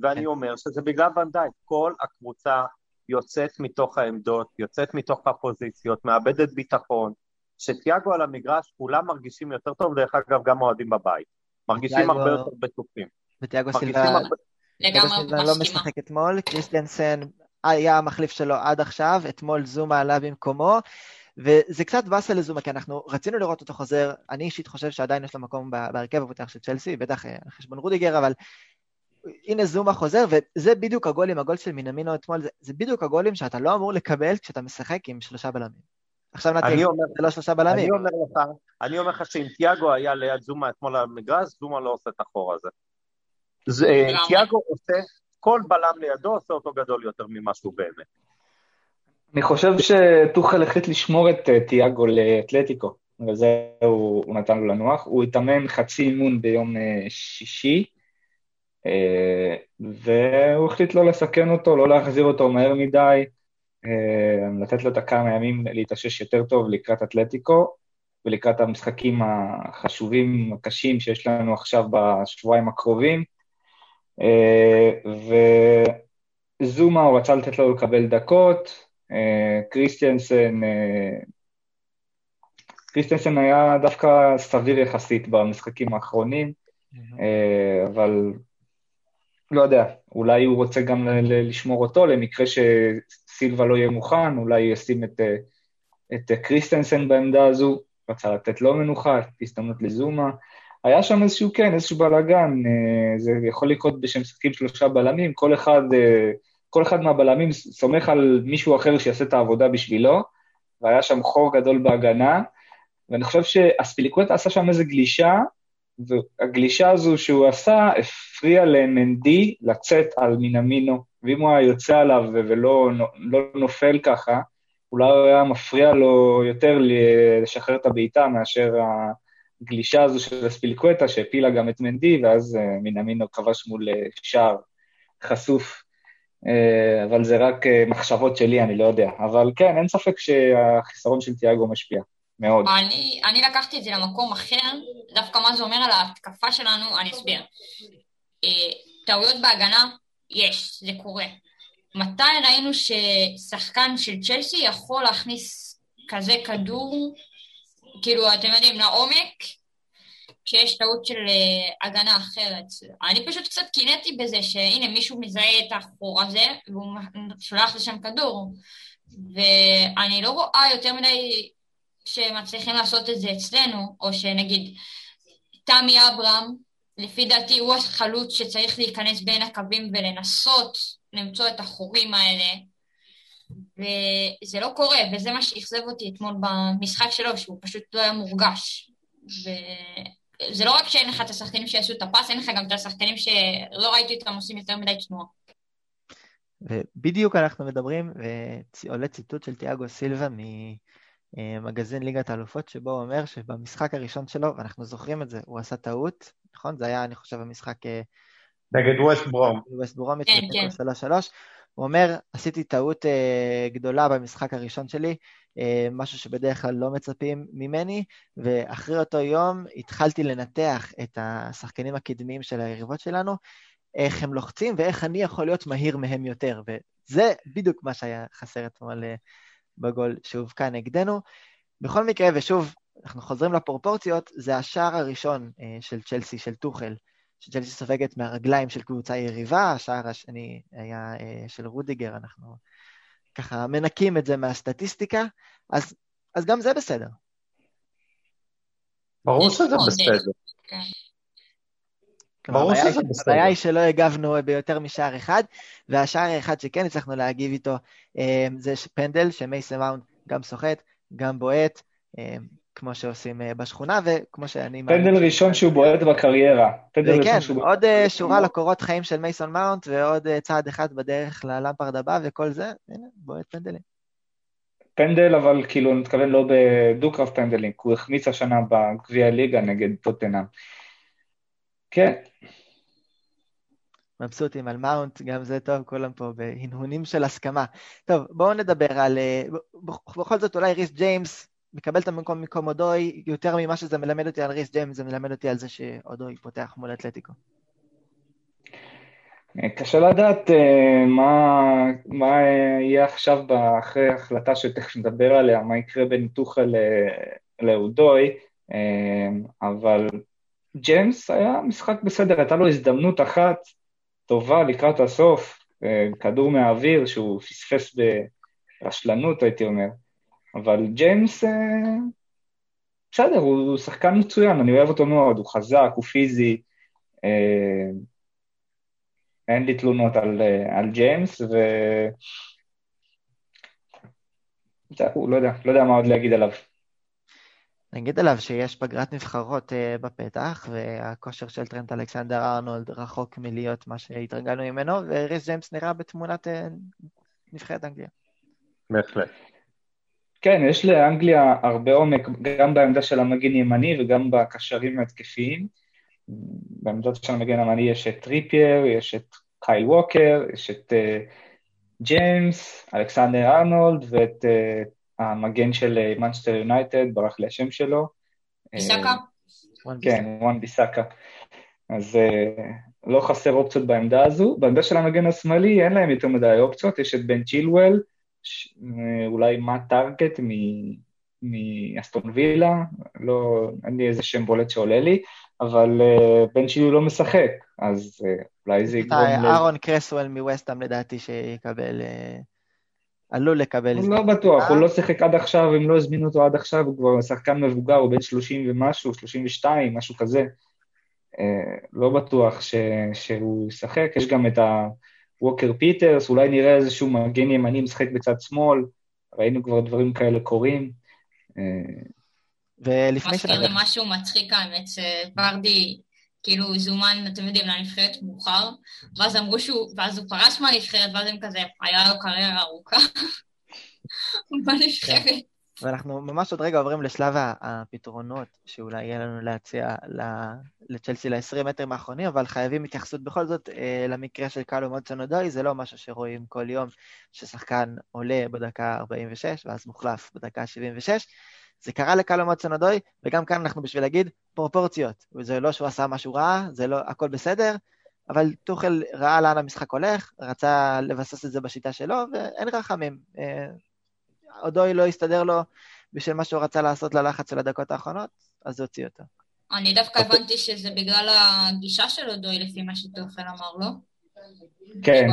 ואני כן. אומר שזה בגלל ונדייק. כל הקבוצה יוצאת מתוך העמדות, יוצאת מתוך הפוזיציות, מאבדת ביטחון. שתיאגו על המגרש, כולם מרגישים יותר טוב, דרך אגב, גם אוהדים בבית. מרגישים הרבה יותר בטוחים. ותיאגו סילבה... לא משחק אתמול, קריסטיאנסן היה המחליף שלו עד עכשיו, אתמול זומה עלה במקומו, וזה קצת באסה לזומה, כי אנחנו רצינו לראות אותו חוזר, אני אישית חושב שעדיין יש לו מקום בהרכב הפותח של צ'לסי, בטח אה, על חשבון רודיגר, אבל הנה זומה חוזר, וזה בדיוק הגולים, הגול של מינמינו אתמול, זה, זה בדיוק הגולים שאתה לא אמור לקבל כשאתה משחק עם שלושה בלמים. עכשיו נתי, זה לא שלושה בלמים. אני אומר לך, אני אומר לך שאם תיאגו היה ליד זומה אתמול על המגרש, זומה לא עושה את החור הזה. תיאגו עושה, כל בלם לידו עושה אותו גדול יותר ממה שהוא באמת. אני חושב שטוחל החליט לשמור את אה, תיאגו לאתלטיקו, בגלל זה הוא, הוא נתן לו לנוח. הוא התאמן חצי אימון ביום אה, שישי, אה, והוא החליט לא לסכן אותו, לא להחזיר אותו מהר מדי, לתת לו את הכמה ימים להתאושש יותר טוב לקראת אתלטיקו, ולקראת המשחקים החשובים, הקשים שיש לנו עכשיו בשבועיים הקרובים. אה, וזומה, הוא רצה לתת לו לקבל דקות, אה, קריסטיאנסן, אה, קריסטיאנסן היה דווקא סביר יחסית במשחקים האחרונים, אבל לא יודע, אולי הוא רוצה גם לשמור אותו למקרה שסילבה לא יהיה מוכן, אולי ישים את, את קריסטנסן בעמדה הזו, רצה לתת לו מנוחה, הזדמנות לזומה. היה שם איזשהו, כן, איזשהו בלאגן, אה, זה יכול לקרות בשם משחקים שלושה בלמים, כל אחד, אה, כל אחד מהבלמים סומך על מישהו אחר שיעשה את העבודה בשבילו, והיה שם חור גדול בהגנה, ואני חושב שאספיליקווטה עשה שם איזה גלישה, והגלישה הזו שהוא עשה הפריע למנדי לצאת על מינמינו, ואם הוא היה יוצא עליו ולא לא נופל ככה, אולי הוא היה מפריע לו יותר לשחרר את הבעיטה מאשר הגלישה הזו של אספיליקווטה שהפילה גם את מנדי, ואז אה, מינמינו כבש מול אה, שער חשוף. אה, אבל זה רק מחשבות שלי, אני לא יודע. אבל כן, אין ספק שהחיסרון של תיאגו משפיע. מאוד. אני, אני לקחתי את זה למקום אחר, דווקא מה זה אומר על ההתקפה שלנו, אני אסביר. טעויות בהגנה, יש, זה קורה. מתי ראינו ששחקן של צ'לסי יכול להכניס כזה כדור, כאילו, אתם יודעים, לעומק, כשיש טעות של uh, הגנה אחרת. אני פשוט קצת קינאתי בזה שהנה מישהו מזהה את החור הזה והוא שולח לשם כדור. ואני לא רואה יותר מדי שמצליחים לעשות את זה אצלנו, או שנגיד תמי אברהם, לפי דעתי הוא החלוץ שצריך להיכנס בין הקווים ולנסות למצוא את החורים האלה, וזה לא קורה, וזה מה שאכזב אותי אתמול במשחק שלו, שהוא פשוט לא היה מורגש. וזה לא רק שאין לך את השחקנים שיעשו את הפס, אין לך גם את השחקנים שלא ראיתי אותם עושים יותר מדי תנועה. ובדיוק אנחנו מדברים, ועולה ציטוט של תיאגו סילבה ממגזין ליגת האלופות, שבו הוא אומר שבמשחק הראשון שלו, ואנחנו זוכרים את זה, הוא עשה טעות, נכון? זה היה, אני חושב, המשחק אה, נגד ווסט ברום. ווסט ברום, כן, כן. שלוש שלוש. הוא אומר, עשיתי טעות uh, גדולה במשחק הראשון שלי, uh, משהו שבדרך כלל לא מצפים ממני, ואחרי אותו יום התחלתי לנתח את השחקנים הקדמיים של היריבות שלנו, איך הם לוחצים ואיך אני יכול להיות מהיר מהם יותר. וזה בדיוק מה שהיה חסר אתמול uh, בגול שהובקע נגדנו. בכל מקרה, ושוב, אנחנו חוזרים לפרופורציות, זה השער הראשון uh, של צ'לסי, של טוחל. שצ'לסי סופגת מהרגליים של קבוצה יריבה, השער השני היה אה, של רודיגר, אנחנו ככה מנקים את זה מהסטטיסטיקה, אז, אז גם זה בסדר. ברור שזה בסדר. ברור שזה בסדר. הבעיה היא שלא הגבנו ביותר משער אחד, והשער האחד שכן הצלחנו להגיב איתו אה, זה פנדל, שמייסן מאונד גם סוחט, גם בועט, אה, כמו שעושים אה, בשכונה, וכמו שאני... פנדל ראשון שהוא בועט בקריירה. פנדל וכן, שהוא... עוד שורה לקורות חיים של מייסון מאונט, ועוד צעד אחד בדרך ללמפרד הבא, וכל זה, הנה, בועט פנדלים. פנדל, אבל כאילו, אני מתכוון לא בדו-קרב פנדלים, הוא החמיץ השנה בגביע הליגה נגד טוטנאם. כן. מבסוטים על מאונט, גם זה טוב, כולם פה בהנהונים של הסכמה. טוב, בואו נדבר על... בכל זאת, אולי ריס ג'יימס מקבל את המקום מקום אודוי, יותר ממה שזה מלמד אותי על ריס ג'יימס, זה מלמד אותי על זה שאודוי פותח מול אתלטיקו. קשה לדעת uh, מה, מה יהיה עכשיו אחרי ההחלטה שתכף נדבר עליה, מה יקרה טוחל לאודוי, אבל ג'יימס היה משחק בסדר, הייתה לו הזדמנות אחת טובה לקראת הסוף, uh, כדור מהאוויר שהוא פספס ברשלנות, הייתי אומר. אבל ג'יימס, אה, בסדר, הוא שחקן מצוין, אני אוהב אותו מאוד, הוא חזק, הוא פיזי, אה, אין לי תלונות על, אה, על ג'יימס, ו... זהו, לא יודע, לא יודע מה עוד להגיד עליו. נגיד עליו שיש פגרת נבחרות uh, בפתח, והכושר של טרנט אלכסנדר ארנולד רחוק מלהיות מה שהתרגלנו ממנו, וריס ג'יימס נראה בתמונת uh, נבחרת אנגליה. בהחלט. כן, יש לאנגליה הרבה עומק, גם בעמדה של המגן ימני וגם בקשרים ההתקפיים. בעמדה של המגן הימני יש את טריפייר, יש את קייל ווקר, יש את אה, ג'יימס, אלכסנדר ארנולד ואת אה, המגן של מנצ'סטר אה, יונייטד, ברח לי השם שלו. ביסאקה? אה, כן, וואן ביסאקה. אז אה, לא חסר אופציות בעמדה הזו. בעמדה של המגן השמאלי אין להם יותר מדי אופציות, יש את בן צ'ילואל, אולי מאט טארגט מאסטון וילה, לא, אין לי איזה שם בולט שעולה לי, אבל אה, בן צ'ילוול לא משחק, אז אה, אולי זה יגרום... אהרון קרסוול מווסטהאם לדעתי שיקבל, אה, עלול לקבל... הוא לא בטוח, הוא לא שיחק עד עכשיו, אם לא הזמינו אותו עד עכשיו, הוא כבר שחקן מבוגר, הוא בן 30 ומשהו, 32, משהו כזה. אה, לא בטוח ש, שהוא ישחק, יש גם את ה... ווקר פיטרס, אולי נראה איזשהו מגן ימני משחק בצד שמאל, ראינו כבר דברים כאלה קורים. ולפני ש... מזכיר לי משהו מצחיק האמת, שברדי כאילו זומן, אתם יודעים, לנבחרת מאוחר, ואז אמרו שהוא, ואז הוא פרש מהנבחרת, ואז הם כזה, היה לו קריירה ארוכה בנבחרת. ואנחנו ממש עוד רגע עוברים לשלב הפתרונות שאולי יהיה לנו להציע לצ'לסי ל-20 מטרים האחרונים, אבל חייבים התייחסות בכל זאת אה, למקרה של קלו מודסון אודוי, זה לא משהו שרואים כל יום ששחקן עולה בדקה 46 ואז מוחלף בדקה 76. זה קרה לקלו מודסון אודוי, וגם כאן אנחנו בשביל להגיד פרופורציות. זה לא שהוא עשה משהו רע, זה לא, הכל בסדר, אבל טוחל ראה לאן המשחק הולך, רצה לבסס את זה בשיטה שלו, ואין רחמים. אה, אודוי לא הסתדר לו בשביל מה שהוא רצה לעשות ללחץ של הדקות האחרונות, אז הוציא אותו. אני דווקא הבנתי שזה בגלל הגישה של אודוי, לפי מה שטופל אמר, לא? כן.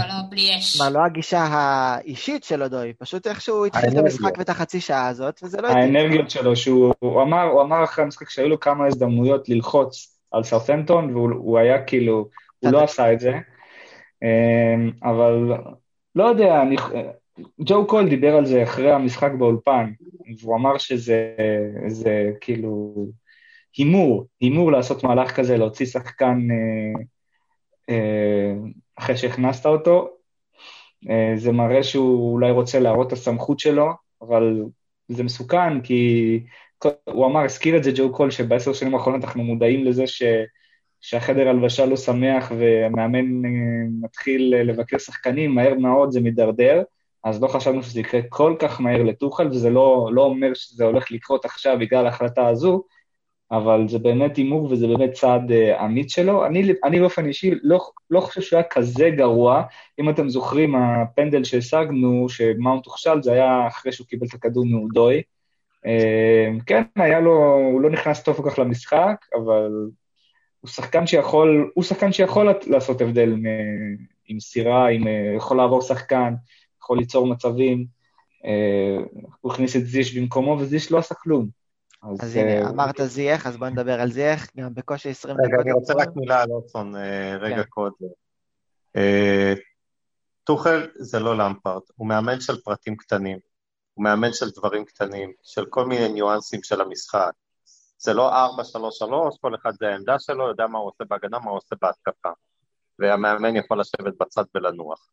מה, לא הגישה האישית של אודוי, פשוט איכשהו התחיל את המשחק ואת החצי שעה הזאת, וזה לא... האנרגיות שלו, שהוא אמר, הוא אמר אחרי המשחק שהיו לו כמה הזדמנויות ללחוץ על סרפנטון, והוא היה כאילו, הוא לא עשה את זה, אמ, אבל לא יודע, אני, ג'ו קול דיבר על זה אחרי המשחק באולפן, והוא אמר שזה זה, כאילו הימור, הימור לעשות מהלך כזה, להוציא שחקן אה, אחרי שהכנסת אותו. אה, זה מראה שהוא אולי רוצה להראות את הסמכות שלו, אבל זה מסוכן, כי הוא אמר, הזכיר את זה ג'ו קול, שבעשר שנים האחרונות אנחנו מודעים לזה ש... שהחדר הלבשה לא שמח והמאמן אה, מתחיל לבקר שחקנים, מהר מאוד זה מידרדר. אז לא חשבנו שזה יקרה כל כך מהר לטוחל, וזה לא, לא אומר שזה הולך לקרות עכשיו בגלל ההחלטה הזו, אבל זה באמת הימור וזה באמת צעד uh, אמיץ שלו. אני, אני באופן אישי לא, לא חושב שהוא היה כזה גרוע. אם אתם זוכרים, הפנדל שהשגנו, שמאונט הוכשל, זה היה אחרי שהוא קיבל את הכדור מאודוי. Uh, כן, היה לו, הוא לא נכנס טוב כל כך למשחק, אבל הוא שחקן שיכול, הוא שחקן שיכול לעשות הבדל עם סירה, עם, יכול לעבור שחקן. יכול ליצור מצבים. אה, הוא הכניס את זיש במקומו, וזיש לא עשה כלום. אז, אז הנה, אה, אמרת זייח, אז בוא נדבר על זייח, גם בקושי 20 דקות. רגע, אני רוצה רק מילה על אורסון, אה, רגע כן. קודם. טוחל זה לא למפרט, הוא מאמן של פרטים קטנים, הוא מאמן של דברים קטנים, של כל מיני ניואנסים של המשחק. זה לא 4-3-3, כל אחד זה העמדה שלו, יודע מה הוא עושה בהגנה, מה הוא עושה בהתקפה. והמאמן יכול לשבת בצד ולנוח.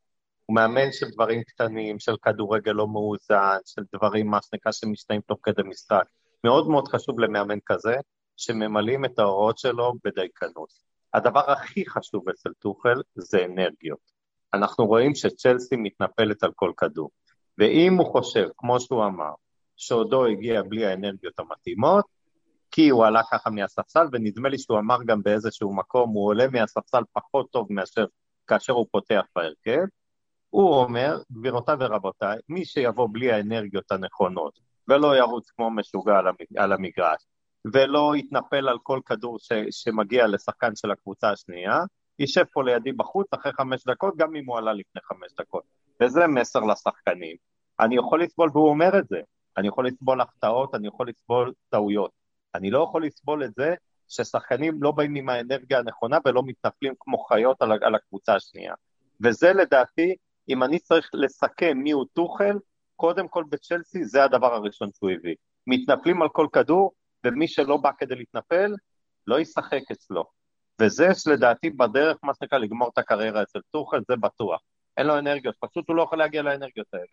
הוא מאמן של דברים קטנים, של כדורגל לא מאוזן, של דברים, מה שנקרא, שמשתנים תוך כדי משחק. מאוד מאוד חשוב למאמן כזה, שממלאים את ההוראות שלו בדייקנות. הדבר הכי חשוב אצל טוחל זה אנרגיות. אנחנו רואים שצ'לסי מתנפלת על כל כדור. ואם הוא חושב, כמו שהוא אמר, שעודו הגיע בלי האנרגיות המתאימות, כי הוא עלה ככה מהספסל, ונדמה לי שהוא אמר גם באיזשהו מקום, הוא עולה מהספסל פחות טוב מאשר כאשר הוא פותח בהרכב, הוא אומר, גבירותיי ורבותיי, מי שיבוא בלי האנרגיות הנכונות ולא ירוץ כמו משוגע על המגרש ולא יתנפל על כל כדור ש, שמגיע לשחקן של הקבוצה השנייה, יישב פה לידי בחוץ אחרי חמש דקות, גם אם הוא עלה לפני חמש דקות. וזה מסר לשחקנים. אני יכול לסבול, והוא אומר את זה, אני יכול לסבול החטאות, אני יכול לסבול טעויות. אני לא יכול לסבול את זה ששחקנים לא באים עם האנרגיה הנכונה ולא מתנפלים כמו חיות על, על הקבוצה השנייה. וזה לדעתי אם אני צריך לסכם מי הוא טוחל, קודם כל בצ'לסי זה הדבר הראשון שהוא הביא. מתנפלים על כל כדור, ומי שלא בא כדי להתנפל, לא ישחק אצלו. וזה שלדעתי בדרך, מה שנקרא, לגמור את הקריירה אצל טוחל, זה בטוח. אין לו אנרגיות, פשוט הוא לא יכול להגיע לאנרגיות האלה.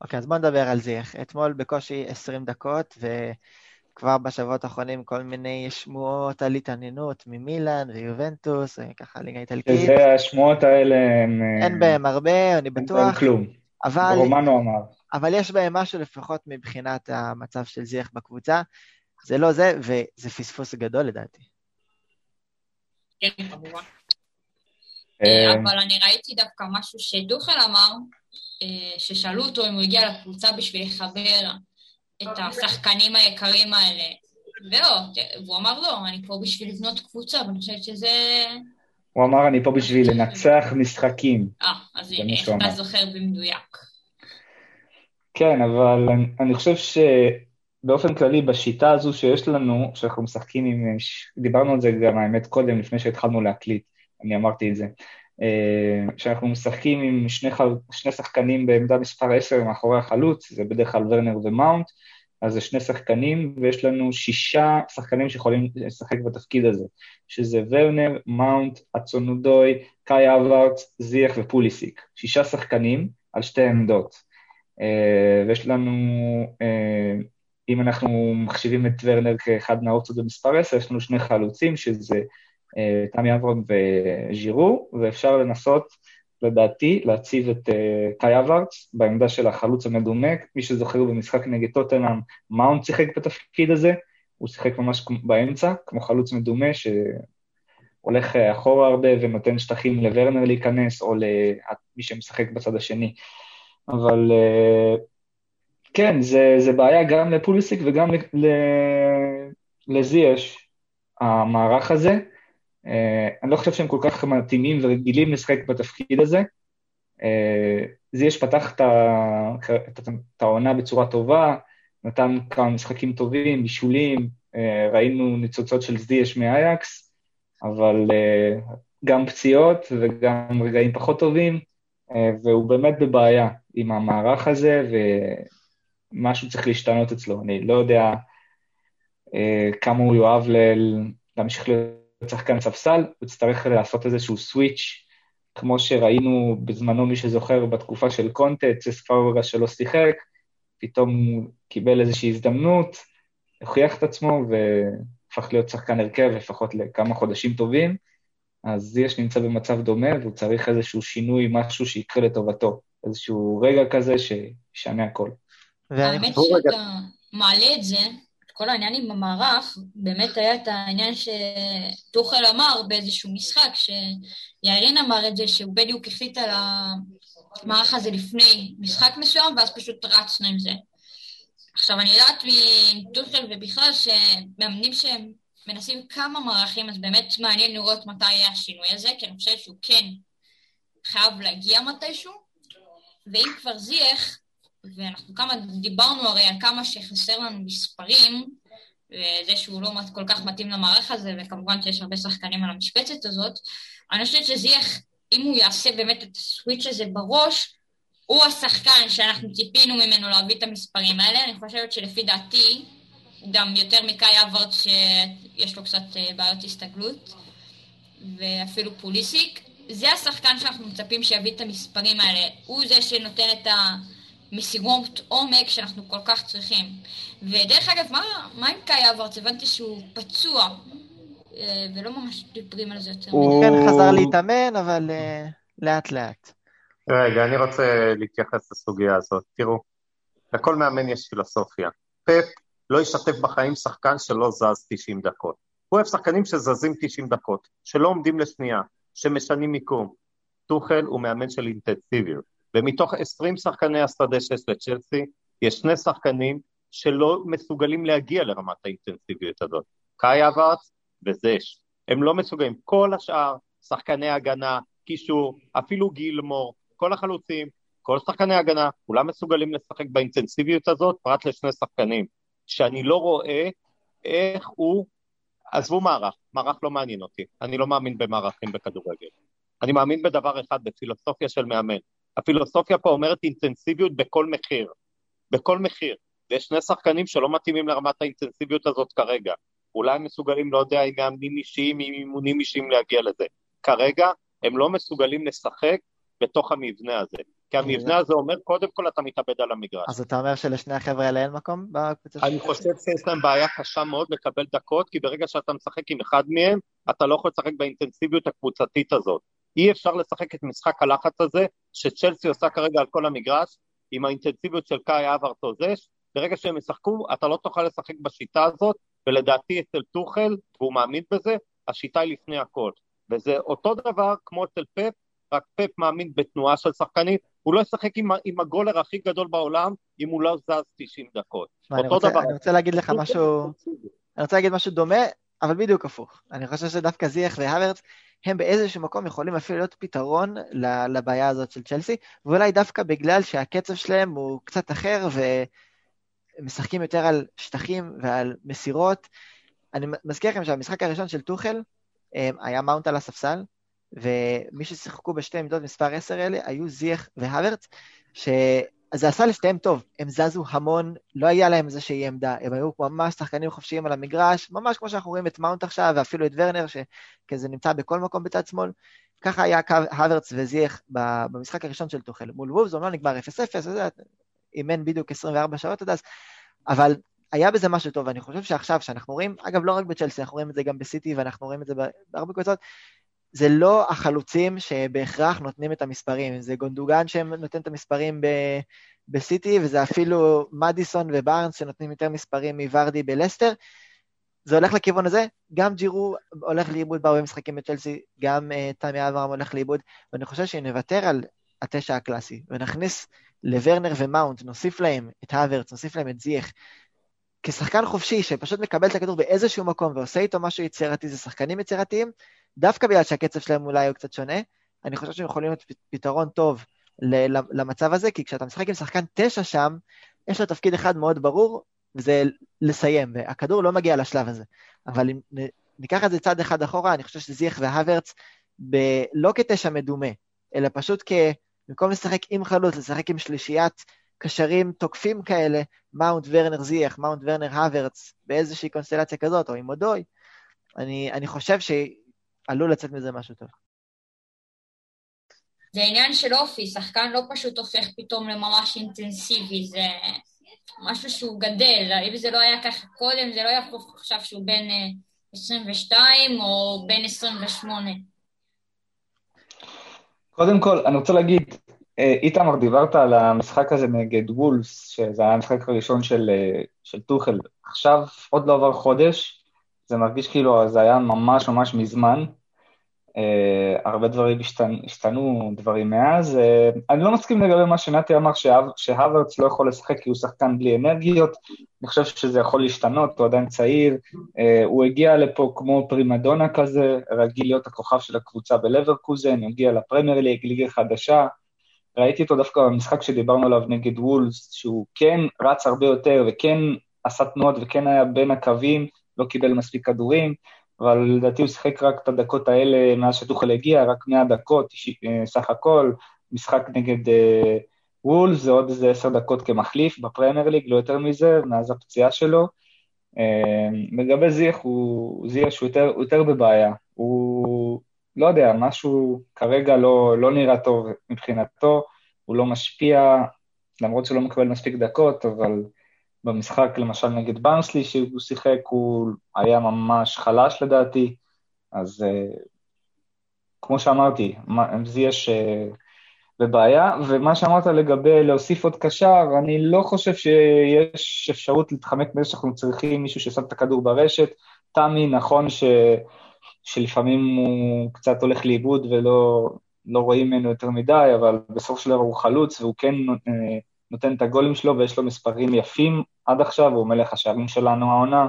אוקיי, okay, אז בוא נדבר על זה. אתמול בקושי 20 דקות, ו... כבר בשבועות האחרונים כל מיני שמועות על התעניינות ממילאן ויובנטוס, ככה ליגה איטלקית. שזה השמועות האלה הם... אין בהם הרבה, אני בטוח. אין בהם כלום. אבל... רומנו אמר. אבל יש בהם משהו לפחות מבחינת המצב של זיח בקבוצה. זה לא זה, וזה פספוס גדול לדעתי. כן, כמובן. אה, אבל אני ראיתי דווקא משהו שדוחל אמר, אה, ששאלו אותו אם הוא הגיע לקבוצה בשביל לחבר את השחקנים היקרים האלה. ולא, והוא אמר לא, אני פה בשביל לבנות קבוצה, ואני חושבת שזה... הוא אמר, אני פה בשביל לנצח משחקים. אה, אז הנה, איך אתה זוכר במדויק. כן, אבל אני, אני חושב שבאופן כללי, בשיטה הזו שיש לנו, שאנחנו משחקים עם... דיברנו על זה גם, האמת, קודם, לפני שהתחלנו להקליט, אני אמרתי את זה. כשאנחנו משחקים עם שני, שני שחקנים בעמדה מספר 10 מאחורי החלוץ, זה בדרך כלל ורנר ומאונט, אז זה שני שחקנים, ויש לנו שישה שחקנים שיכולים לשחק בתפקיד הזה, שזה ורנר, מאונט, אצונודוי, קאי אברץ, זייח ופוליסיק. שישה שחקנים על שתי עמדות. Uh, ויש לנו, uh, אם אנחנו מחשיבים את ורנר כאחד מהאופציות במספר 10, יש לנו שני חלוצים, שזה uh, תמי אברהם וז'ירו, ואפשר לנסות לדעתי, להציב את קאי אברץ בעמדה של החלוץ המדומה. מי שזוכר במשחק נגד טוטנאם, מאונט שיחק בתפקיד הזה, הוא שיחק ממש באמצע, כמו חלוץ מדומה, שהולך אה, אחורה הרבה ונותן שטחים לוורנר להיכנס, או למי שמשחק בצד השני. אבל כן, זה, זה בעיה גם לפוליסיק וגם לזייש, המערך הזה. אה, אני לא חושב שהם כל כך מתאימים ורגילים לשחק בתפקיד הזה. אה, זיאש פתח את העונה בצורה טובה, נתן כמה משחקים טובים, בישולים, אה, ראינו ניצוצות של זיאש מאייקס, אבל גם פציעות וגם רגעים פחות טובים, והוא באמת בבעיה עם המערך הזה, ומשהו צריך להשתנות אצלו. אני לא יודע כמה הוא יאהב להמשיך להיות שחקן ספסל, הוא יצטרך לעשות איזשהו סוויץ', כמו שראינו בזמנו, מי שזוכר, בתקופה של קונטה, צס פאוורה שלא שיחק, פתאום הוא קיבל איזושהי הזדמנות, הוכיח את עצמו והפך להיות שחקן הרכב לפחות לכמה חודשים טובים, אז יש נמצא במצב דומה והוא צריך איזשהו שינוי, משהו שיקרה לטובתו, איזשהו רגע כזה שישנה הכל. האמת שאתה מעלה את זה, כל העניין עם המערך, באמת היה את העניין שטוחל אמר באיזשהו משחק, שירין אמר את זה, שהוא בדיוק החליט על המערך הזה לפני משחק מסוים, ואז פשוט רצנו עם זה. עכשיו, אני יודעת מטוחל ובכלל שמאמנים שהם מנסים כמה מערכים, אז באמת מעניין לראות מתי יהיה השינוי הזה, כי אני חושבת שהוא כן חייב להגיע מתישהו, ואם כבר זייח, ואנחנו כמה דיברנו הרי על כמה שחסר לנו מספרים, וזה שהוא לא כל כך מתאים למערך הזה, וכמובן שיש הרבה שחקנים על המשבצת הזאת, אני חושבת שזה יהיה, אם הוא יעשה באמת את הסוויץ' הזה בראש, הוא השחקן שאנחנו ציפינו ממנו להביא את המספרים האלה, אני חושבת שלפי דעתי, גם יותר מקאי אברט שיש לו קצת אה, בעיות הסתגלות, ואפילו פוליסיק, זה השחקן שאנחנו מצפים שיביא את המספרים האלה, הוא זה שנותן את ה... משימות עומק שאנחנו כל כך צריכים. ודרך אגב, מה, מה עם קאי אברץ? הבנתי שהוא פצוע, אה, ולא ממש דיברים על זה יותר. הוא כן חזר להתאמן, אבל אה, לאט לאט. רגע, אני רוצה להתייחס לסוגיה הזאת. תראו, לכל מאמן יש פילוסופיה. פפ לא ישתף בחיים שחקן שלא זז 90 דקות. הוא אוהב שחקנים שזזים 90 דקות, שלא עומדים לשנייה, שמשנים מיקום. טוחל הוא מאמן של אינטנסיביות. ומתוך 20 שחקני השדה שיש לצ'לסי, יש שני שחקנים שלא מסוגלים להגיע לרמת האינטנסיביות הזאת, קאי אברץ וזש. הם לא מסוגלים. כל השאר, שחקני הגנה, קישור, אפילו גילמור, כל החלוצים, כל שחקני הגנה, כולם מסוגלים לשחק באינטנסיביות הזאת, פרט לשני שחקנים, שאני לא רואה איך הוא... עזבו מערך, מערך לא מעניין אותי, אני לא מאמין במערכים בכדורגל. אני מאמין בדבר אחד, בפילוסופיה של מאמן. הפילוסופיה פה אומרת אינטנסיביות בכל מחיר, בכל מחיר. ויש שני שחקנים שלא מתאימים לרמת האינטנסיביות הזאת כרגע. אולי הם מסוגלים, לא יודע, עם מאמנים אישיים, עם אימונים אישיים להגיע לזה. כרגע הם לא מסוגלים לשחק בתוך המבנה הזה. כי המבנה הזה אומר, קודם כל אתה מתאבד על המגרש. אז אתה אומר שלשני החבר'ה האלה אין מקום בקבוצה שלך? אני חושב שיש להם בעיה קשה מאוד לקבל דקות, כי ברגע שאתה משחק עם אחד מהם, אתה לא יכול לשחק באינטנסיביות הקבוצתית הזאת. אי אפשר לשחק את משחק הלחץ הזה שצ'לסי עושה כרגע על כל המגרש, עם האינטנסיביות של קאי אברט או זש, ברגע שהם ישחקו, אתה לא תוכל לשחק בשיטה הזאת, ולדעתי אצל טוחל, והוא מאמין בזה, השיטה היא לפני הכל. וזה אותו דבר כמו אצל פפ, רק פפ מאמין בתנועה של שחקנית, הוא לא ישחק עם, עם הגולר הכי גדול בעולם אם הוא לא זז 90 דקות. אותו אני רוצה, דבר. אני רוצה להגיד לך משהו, אני רוצה להגיד משהו דומה, אבל בדיוק הפוך. אני חושב שדווקא זייח והוורץ הם באיזשהו מקום יכולים אפילו להיות פתרון לבעיה הזאת של צ'לסי, ואולי דווקא בגלל שהקצב שלהם הוא קצת אחר ומשחקים יותר על שטחים ועל מסירות. אני מזכיר לכם שהמשחק הראשון של טוחל היה מאונט על הספסל, ומי ששיחקו בשתי עמדות מספר 10 האלה היו זייח והוורץ, שזה עשה לשתיהם טוב, הם זזו המון, לא היה להם איזושהי עמדה, הם היו ממש שחקנים חופשיים על המגרש, ממש כמו שאנחנו רואים את מאונט עכשיו, ואפילו את ורנר, שכזה נמצא בכל מקום בצד שמאל. ככה היה הוורץ וזייח במשחק הראשון של טוחל. מול וולפס, לא נגמר 0-0, אימן בדיוק 24 שעות עד אז, אבל היה בזה משהו טוב, ואני חושב שעכשיו, שאנחנו רואים, אגב, לא רק בצ'לסי, אנחנו רואים את זה גם בסיטי, ואנחנו רואים את זה בהרבה קבוצות, זה לא החלוצים שבהכרח נותנים את המספרים, זה גונדוגן שנותן את המספרים ב- בסיטי, וזה אפילו מדיסון ובארנס שנותנים יותר מספרים מוורדי בלסטר. זה הולך לכיוון הזה, גם ג'ירו הולך לאיבוד בהרבה משחקים בצ'לסי, גם uh, תמי אברהם הולך לאיבוד, ואני חושב שנוותר על התשע הקלאסי, ונכניס לוורנר ומאונט, נוסיף להם את האוורץ, נוסיף להם את זייח, כשחקן חופשי שפשוט מקבל את הכדור באיזשהו מקום ועושה איתו משהו יצירתי, זה שחקנים יצירתיים, דווקא בגלל שהקצב שלהם אולי הוא קצת שונה, אני חושב שהם יכולים להיות פתרון טוב למצב הזה, כי כשאתה משחק עם שחקן תשע שם, יש לו תפקיד אחד מאוד ברור, וזה לסיים, והכדור לא מגיע לשלב הזה. אבל אם ניקח את זה צעד אחד אחורה, אני חושב שזייח והוורץ, ב- לא כתשע מדומה, אלא פשוט כ... במקום לשחק עם חלוץ, לשחק עם שלישיית קשרים תוקפים כאלה, מאונט ורנר זייח, מאונט ורנר הוורץ, באיזושהי קונסטלציה כזאת, או עם אודוי, אני, אני חושב שעלול לצאת מזה משהו טוב. זה עניין של אופי, שחקן לא פשוט הופך פתאום לממש אינטנסיבי, זה משהו שהוא גדל, אם זה לא היה ככה קודם, זה לא יהפוך עכשיו שהוא בן 22 אה, או בן 28. קודם כל, אני רוצה להגיד, אה, איתמר, דיברת על המשחק הזה נגד וולס, שזה היה המשחק הראשון של, אה, של טוחל. עכשיו, עוד לא עבר חודש, זה מרגיש כאילו זה היה ממש ממש מזמן. Uh, הרבה דברים השתנו, השתנו דברים מאז. Uh, אני לא מסכים לגבי מה שנתי אמר, שהוורץ לא יכול לשחק כי הוא שחקן בלי אנרגיות. אני חושב שזה יכול להשתנות, הוא עדיין צעיר. Uh, הוא הגיע לפה כמו פרימדונה כזה, רגיל להיות הכוכב של הקבוצה בלברקוזן, הוא הגיע לפרמייר ליג, ליגה חדשה. ראיתי אותו דווקא במשחק שדיברנו עליו נגד וולס, שהוא כן רץ הרבה יותר וכן עשה תנועות וכן היה בין הקווים, לא קיבל מספיק כדורים, אבל לדעתי הוא שיחק רק את הדקות האלה מאז שטוחל הגיע, רק 100 דקות אה, סך הכל, משחק נגד אה, וולס, זה עוד איזה עשר דקות כמחליף בפרמייר ליג, לא יותר מזה, מאז הפציעה שלו. אה, לגבי זיח, הוא זיח שהוא יותר, יותר בבעיה, הוא לא יודע, משהו כרגע לא, לא נראה טוב מבחינתו, הוא לא משפיע, למרות שהוא לא מקבל מספיק דקות, אבל במשחק למשל נגד ברנסלי שהוא שיחק, הוא היה ממש חלש לדעתי, אז uh, כמו שאמרתי, זה יש uh, בבעיה, ומה שאמרת לגבי להוסיף עוד קשר, אני לא חושב שיש אפשרות להתחמק מזה שאנחנו צריכים מישהו ששם את הכדור ברשת. תמי, נכון ש... שלפעמים הוא קצת הולך לאיבוד ולא לא רואים ממנו יותר מדי, אבל בסופו של דבר הוא חלוץ והוא כן אה, נותן את הגולים שלו ויש לו מספרים יפים עד עכשיו, הוא מלך השערים שלנו העונה.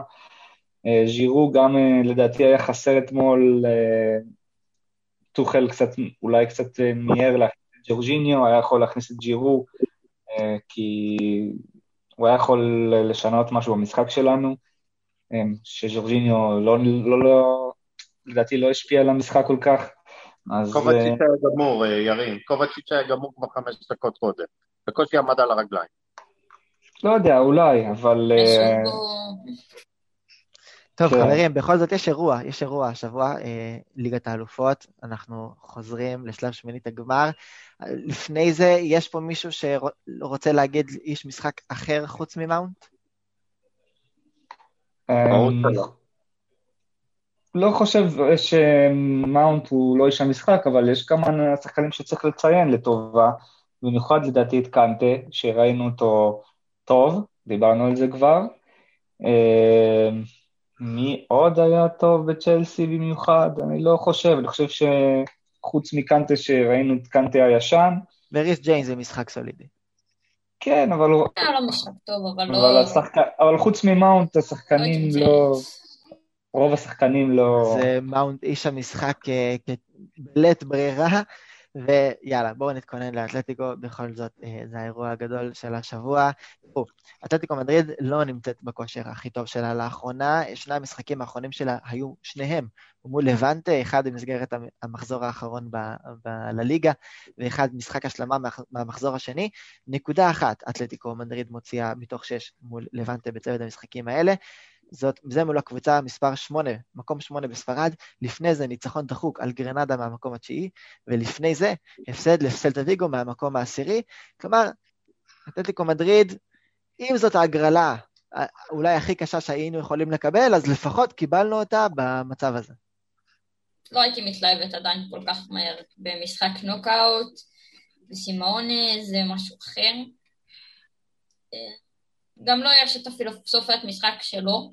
אה, ז'ירו גם אה, לדעתי היה חסר אתמול, טוחל קצת, אולי קצת מיהר להכניס את ג'ורג'יניו, היה יכול להכניס את ג'ירו, כי הוא היה יכול לשנות משהו במשחק שלנו, שג'ורג'יניו לא, לא, לא, לדעתי לא השפיע על המשחק כל כך. אז... קובצ'יץ' אה, היה גמור, אה, ירין. קובצ'יץ' היה גמור כבר חמש דקות קודם. בקושי עמד על הרגליים. לא יודע, אולי, אבל... אה, טוב, כן. חברים, בכל זאת יש אירוע, יש אירוע השבוע, אה, ליגת האלופות, אנחנו חוזרים לשלב שמינית הגמר. לפני זה, יש פה מישהו שרוצה להגיד איש משחק אחר חוץ ממאונט? שלא. לא חושב שמאונט הוא לא איש המשחק, אבל יש כמה שחקנים שצריך לציין לטובה, במיוחד לדעתי את קנטה, שראינו אותו טוב, דיברנו על זה כבר. אה, מי עוד היה טוב בצ'לסי במיוחד? אני לא חושב, אני חושב שחוץ מקנטה שראינו את קנטה הישן. וריס ג'יין זה משחק סולידי. כן, אבל הוא... היה לא משחק טוב, אבל לא... אבל חוץ ממאונט, השחקנים לא... רוב השחקנים לא... זה מאונט איש המשחק בלית ברירה, ויאללה, בואו נתכונן לאתלטיקו, בכל זאת אה, זה האירוע הגדול של השבוע. אתלטיקו מדריד לא נמצאת בכושר הכי טוב שלה לאחרונה, שני המשחקים האחרונים שלה היו שניהם מול לבנטה, אחד במסגרת המחזור האחרון בליגה, ואחד משחק השלמה מהמחזור השני. נקודה אחת אתלטיקו מדריד מוציאה מתוך שש מול לבנטה בצוות המשחקים האלה. זאת, זה מול הקבוצה מספר 8, מקום 8 בספרד, לפני זה ניצחון דחוק על גרנדה מהמקום התשיעי, ולפני זה הפסד לסלטה ויגו מהמקום העשירי. כלומר, אתלטיקו מדריד, אם זאת ההגרלה אולי הכי קשה שהיינו יכולים לקבל, אז לפחות קיבלנו אותה במצב הזה. לא הייתי מתלהבת עדיין כל כך מהר במשחק נוקאוט, וסימאונה זה משהו אחר. גם לא יש את הפילוסופיה את משחק שלו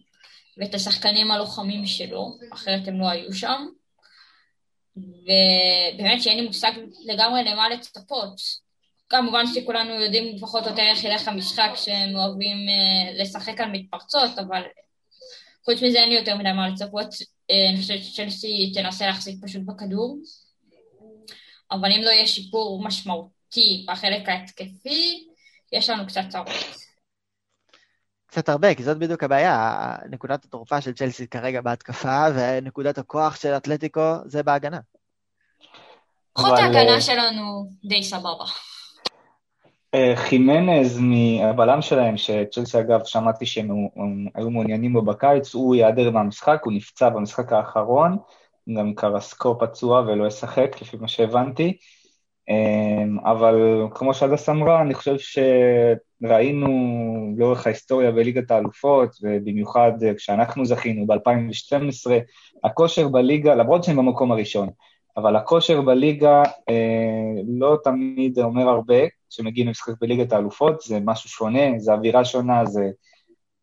ואת השחקנים הלוחמים שלו, אחרת הם לא היו שם. ובאמת שאין לי מושג לגמרי למה לצפות. כמובן שכולנו יודעים פחות או יותר איך ילך המשחק, שהם אוהבים uh, לשחק על מתפרצות, אבל חוץ מזה אין לי יותר מדי מה לצפות. Uh, אני חושבת שצ'לסי תנסה להחזיק פשוט בכדור. אבל אם לא יהיה שיפור משמעותי בחלק ההתקפי, יש לנו קצת צרות. קצת הרבה, כי זאת בדיוק הבעיה. נקודת התורפה של צ'לסי כרגע בהתקפה, ונקודת הכוח של אתלטיקו זה בהגנה. פחות ההגנה שלנו די סבבה. אה, חימנז מהבלם שלהם, שצ'לסי אגב שמעתי שהם היו מעוניינים בו בקיץ, הוא ייעדר מהמשחק, הוא נפצע במשחק האחרון, גם קרסקו פצוע ולא ישחק, לפי מה שהבנתי. אמ, אבל כמו שהדס אמרה, אני חושב שראינו לאורך ההיסטוריה בליגת האלופות, ובמיוחד כשאנחנו זכינו ב-2012, הכושר בליגה, למרות שהם במקום הראשון, אבל הכושר בליגה אה, לא תמיד אומר הרבה, כשמגיעים למשחק בליגת האלופות, זה משהו שונה, זה אווירה שונה, זה...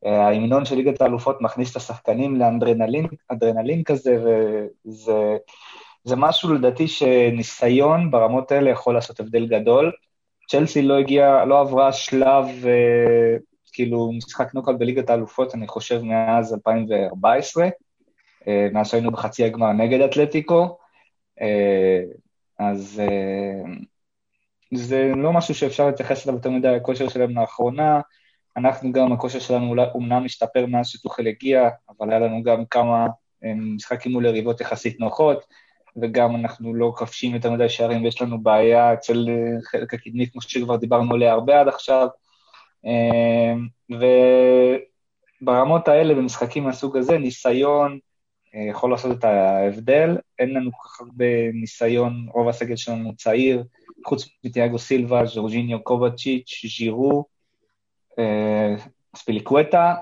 אה, ההמנון של ליגת האלופות מכניס את השחקנים לאנדרנלין כזה, וזה... זה משהו לדעתי שניסיון ברמות האלה יכול לעשות הבדל גדול. צ'לסי לא הגיעה, לא עברה שלב, אה, כאילו, משחק נוקאוט בליגת האלופות, אני חושב, מאז 2014, אה, מאז שהיינו בחצי הגמר נגד אתלטיקו, אה, אז אה, זה לא משהו שאפשר להתייחס אליו יותר מדי, הכושר שלהם לאחרונה. אנחנו גם, הכושר שלנו אומנם השתפר מאז שטוחל הגיע, אבל היה לנו גם כמה אה, משחקים מול יריבות יחסית נוחות. וגם אנחנו לא כבשים יותר מדי שערים, ויש לנו בעיה אצל אה, חלק הקדמי, כמו שכבר דיברנו עליה הרבה עד עכשיו. אה, וברמות האלה, במשחקים מהסוג הזה, ניסיון אה, יכול לעשות את ההבדל. אין לנו כל כך הרבה ניסיון, רוב הסגל שלנו צעיר, חוץ מתיאגו סילבה, ז'ורג'יניו קובצ'יץ', ז'ירו, ספיליקווטה,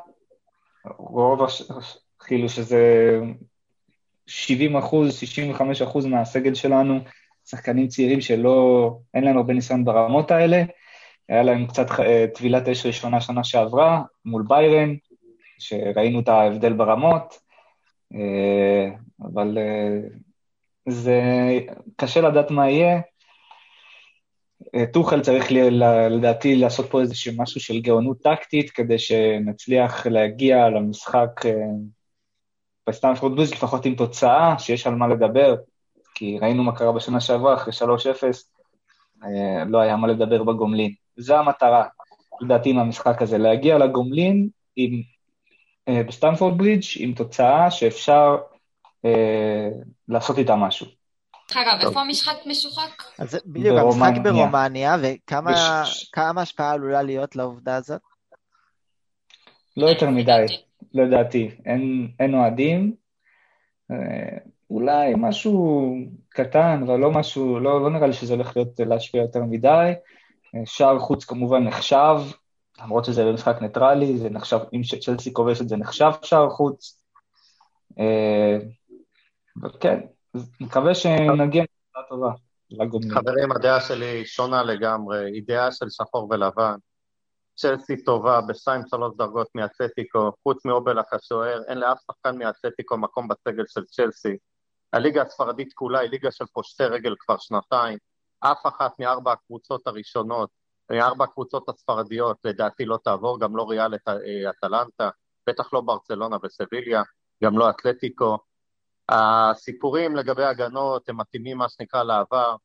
רוב, הש... כאילו שזה 70 אחוז, 65 אחוז מהסגל שלנו, שחקנים צעירים שלא, אין להם הרבה ניסיון ברמות האלה. היה להם קצת אה, טבילת אש ראשונה שנה שעברה, מול ביירן, שראינו את ההבדל ברמות, אה, אבל אה, זה קשה לדעת מה יהיה. טוחל צריך לדעתי לעשות פה איזשהו משהו של גאונות טקטית, כדי שנצליח להגיע למשחק בסטמפורד ברידג' לפחות עם תוצאה, שיש על מה לדבר, כי ראינו מה קרה בשנה שעברה, אחרי 3-0, אה, לא היה מה לדבר בגומלין. זו המטרה, לדעתי, מהמשחק הזה, להגיע לגומלין עם, אה, בסטמפורד ברידג' עם תוצאה שאפשר אה, לעשות איתה משהו. אגב, איפה המשחק משוחק? אז בדיוק, המשחק ברומניה, וכמה השפעה עלולה להיות לעובדה הזאת? לא יותר מדי. לדעתי. אין, אין אוהדים. אה, אולי משהו קטן, אבל לא משהו, לא, לא נראה לי שזה הולך להיות להשפיע יותר מדי. אה, שער חוץ כמובן נחשב, למרות שזה משחק ניטרלי, זה נחשב, אם צ'לסי כובשת זה נחשב שער חוץ. אה, וכן, מקווה שנגיע לתוצאה טובה. חברים, הדעה שלי שונה לגמרי, היא דעה של שחור ולבן. צ'לסי טובה בשתיים שלוש דרגות מאתלטיקו, חוץ מאובלק השוער, אין לאף שחקן מאתלטיקו מקום בסגל של צ'לסי. הליגה הספרדית כולה היא ליגה של פושטי רגל כבר שנתיים. אף אחת מארבע הקבוצות הראשונות, מארבע הקבוצות הספרדיות, לדעתי לא תעבור, גם לא ריאל אה, אטלנטה, בטח לא ברצלונה וסביליה, גם לא אתלטיקו. הסיפורים לגבי הגנות הם מתאימים מה שנקרא לעבר.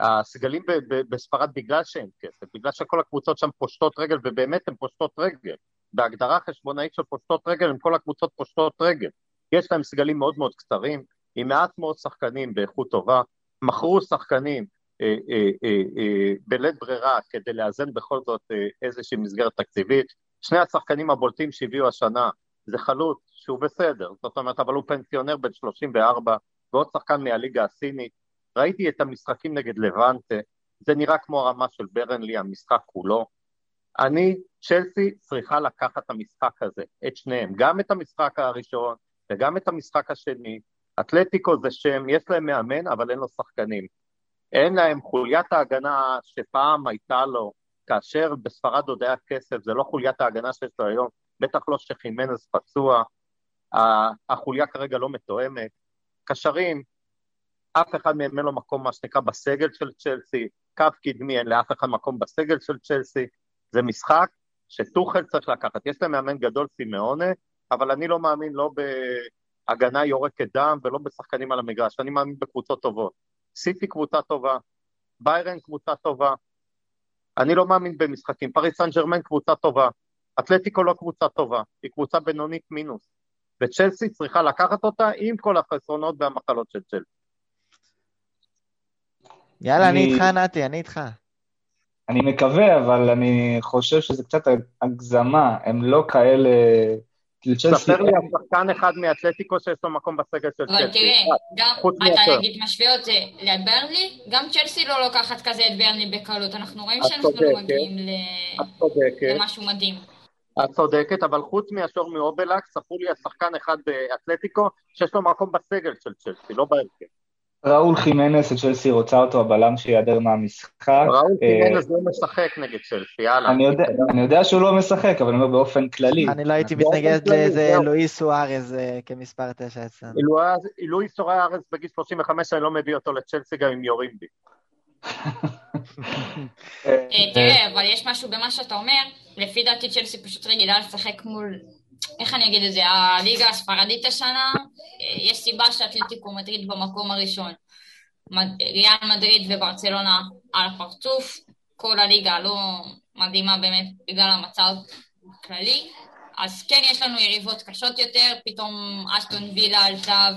הסגלים בספרד בגלל שאין כסף, בגלל שכל הקבוצות שם פושטות רגל, ובאמת הן פושטות רגל. בהגדרה חשבונאית של פושטות רגל, הם כל הקבוצות פושטות רגל. יש להם סגלים מאוד מאוד קצרים, עם מעט מאוד שחקנים באיכות טובה, מכרו שחקנים אה, אה, אה, בלית ברירה כדי לאזן בכל זאת איזושהי מסגרת תקציבית. שני השחקנים הבולטים שהביאו השנה זה חלוץ שהוא בסדר, זאת אומרת, אבל הוא פנסיונר בן 34, ועוד שחקן מהליגה הסינית. ראיתי את המשחקים נגד לבנטה, זה נראה כמו הרמה של ברנלי, המשחק כולו. אני, צ'לסי צריכה לקחת את המשחק הזה, את שניהם, גם את המשחק הראשון וגם את המשחק השני. אתלטיקו זה שם, יש להם מאמן, אבל אין לו שחקנים. אין להם חוליית ההגנה שפעם הייתה לו, כאשר בספרד עוד היה כסף, זה לא חוליית ההגנה שיש לו היום, בטח לא שחימנז פצוע, החוליה כרגע לא מתואמת. קשרים, אף אחד מהם אין לו מקום, מה שנקרא, בסגל של צ'לסי, קו קדמי, אין לאף אחד מקום בסגל של צ'לסי, זה משחק שטוחל צריך לקחת. יש להם מאמן גדול סימאונה, אבל אני לא מאמין לא בהגנה יורקת דם ולא בשחקנים על המגרש, אני מאמין בקבוצות טובות. סיטי קבוצה טובה, ביירן קבוצה טובה, אני לא מאמין במשחקים. פריס סן ג'רמן קבוצה טובה, אתלטיקו לא קבוצה טובה, היא קבוצה בינונית מינוס. וצ'לסי צריכה לקחת אותה עם כל החסרונות והמחלות של צ'לסי. יאללה, אני איתך, נתי, אני איתך. אני מקווה, אבל אני חושב שזה קצת הגזמה, הם לא כאלה... ספר לי על שחקן אחד מאתלטיקו שיש לו מקום בסגל של צ'לסי. אבל תראה, גם אתה נגיד משווה את זה לברלי, גם צ'לסי לא לוקחת כזה את ברלי בקלות, אנחנו רואים שאנחנו לא מגיעים למשהו מדהים. את צודקת, אבל חוץ מהשור מאובלק, ספרו לי על שחקן אחד באתלטיקו שיש לו מקום בסגל של צ'לסי, לא בהרכב. ראול חימנס, צ'לסי רוצה אותו, הבלם שייעדר מהמשחק. ראול אה, חימנס לא משחק נגד צ'לסי, יאללה. אני יודע שהוא לא משחק, אבל אני אומר באופן כללי. אני לא הייתי מתנגד לאיזה לואיס סוארז אה, כמספר תשע אצלנו. לואיס סוארז בגיל 35, אני לא מביא אותו לצ'לסי גם אם יורים בי. אה, תראה, אבל יש משהו במה שאתה אומר, לפי דעתי צ'לסי פשוט רגילה לשחק מול איך אני אגיד את זה, הליגה הספרדית השנה, יש סיבה שאתלטיקו מדריד במקום הראשון. ריאל מדריד וברצלונה על הפרצוף, כל הליגה לא מדהימה באמת בגלל המצב הכללי. אז כן, יש לנו יריבות קשות יותר, פתאום אשטון וילה עלתה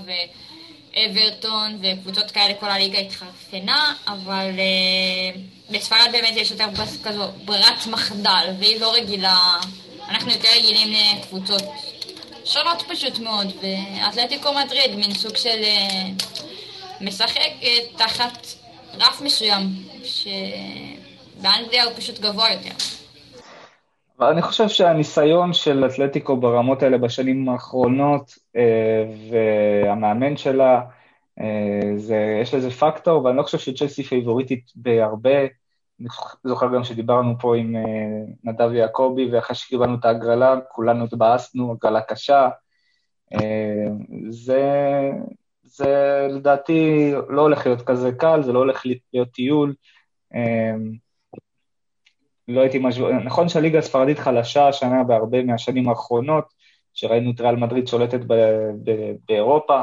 ואברטון וקבוצות כאלה, כל הליגה התחרפנה, אבל uh, בספרד באמת יש יותר כזו ברירת מחדל, והיא לא רגילה אנחנו יותר רגילים לקבוצות שונות פשוט מאוד, ואתלטיקו מדריד, מין סוג של אה, משחק אה, תחת רף מסוים, שבאנגליה הוא פשוט גבוה יותר. אבל אני חושב שהניסיון של אתלטיקו ברמות האלה בשנים האחרונות, אה, והמאמן שלה, זה, יש לזה פקטור, ואני לא חושב שצ'לסי פייבוריטית בהרבה. אני זוכר גם שדיברנו פה עם uh, נדב יעקבי, ואחרי שקיבלנו את ההגרלה, כולנו התבאסנו, הגרלה קשה. Uh, זה, זה לדעתי לא הולך להיות כזה קל, זה לא הולך להיות טיול. Uh, לא הייתי משהו, נכון שהליגה הספרדית חלשה השנה בהרבה מהשנים האחרונות, שראינו את ריאל מדריד שולטת באירופה,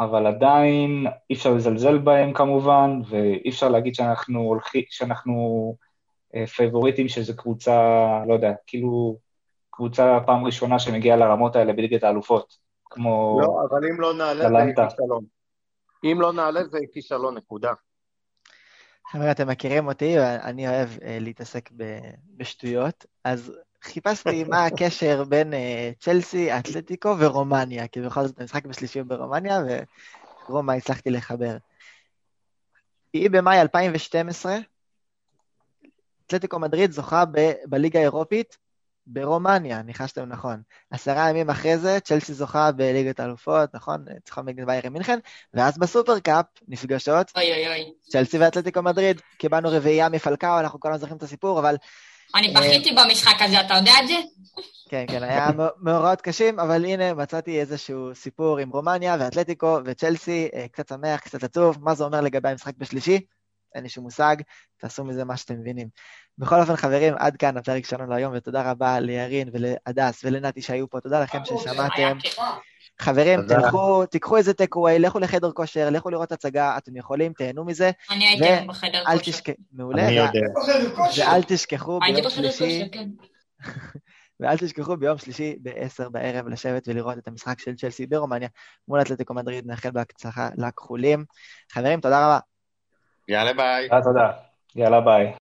אבל עדיין אי אפשר לזלזל בהם כמובן, ואי אפשר להגיד שאנחנו הולכים, שאנחנו אה, פייבוריטים שזו קבוצה, לא יודע, כאילו קבוצה פעם ראשונה שמגיעה לרמות האלה בליגת האלופות, כמו לא, אבל אם לא נעלה זה כישלון. אם לא נעלה זה כישלון, נקודה. חבר'ה, אתם מכירים אותי, אני אוהב uh, להתעסק בשטויות, אז חיפשתי מה הקשר בין uh, צ'לסי, אתלטיקו ורומניה, כי בכל זאת המשחק בשלישי ברומניה, ורומא הצלחתי לחבר. היא במאי 2012, אתלטיקו מדריד זוכה ב- בליגה האירופית ברומניה, ניחשתם נכון. עשרה ימים אחרי זה, צ'לסי זוכה בליגת האלופות, נכון? צריכה נגד ויירי מינכן, ואז בסופרקאפ נפגשות, אוי אוי אוי. צ'לסי ואתלטיקו מדריד, קיבלנו רביעייה מפלקאו, אנחנו כולנו זוכרים את הסיפור, אבל אני בכיתי במשחק הזה, אתה יודע את זה? כן, כן, היה מאורעות קשים, אבל הנה מצאתי איזשהו סיפור עם רומניה ואתלטיקו וצ'לסי, אה, קצת שמח, קצת עצוב, מה זה אומר לגבי המשחק בשלישי? אין לי שום מושג, תעשו מזה מה שאתם מבינים. בכל אופן, חברים, עד כאן הפרק שלנו להיום, ותודה רבה לירין ולהדס ולנתי שהיו פה, תודה לכם ששמעתם. חברים. תלכו, תיקחו איזה טקווי, לכו לחדר כושר, לכו לראות הצגה, אתם יכולים, תהנו מזה, אני הייתי בחדר כושר. תשכחו, מעולה, אני יודע. ואל תשכחו ביום בחדר שלישי, כן. ואל תשכחו ביום שלישי ב-10 בערב לשבת ולראות את המשחק של צ'לסי ברומניה מול אתלטיקו מדריד, נאחל בהצלחה לכחולים. חברים, תודה רבה. יאללה ביי. תודה. יאללה ביי.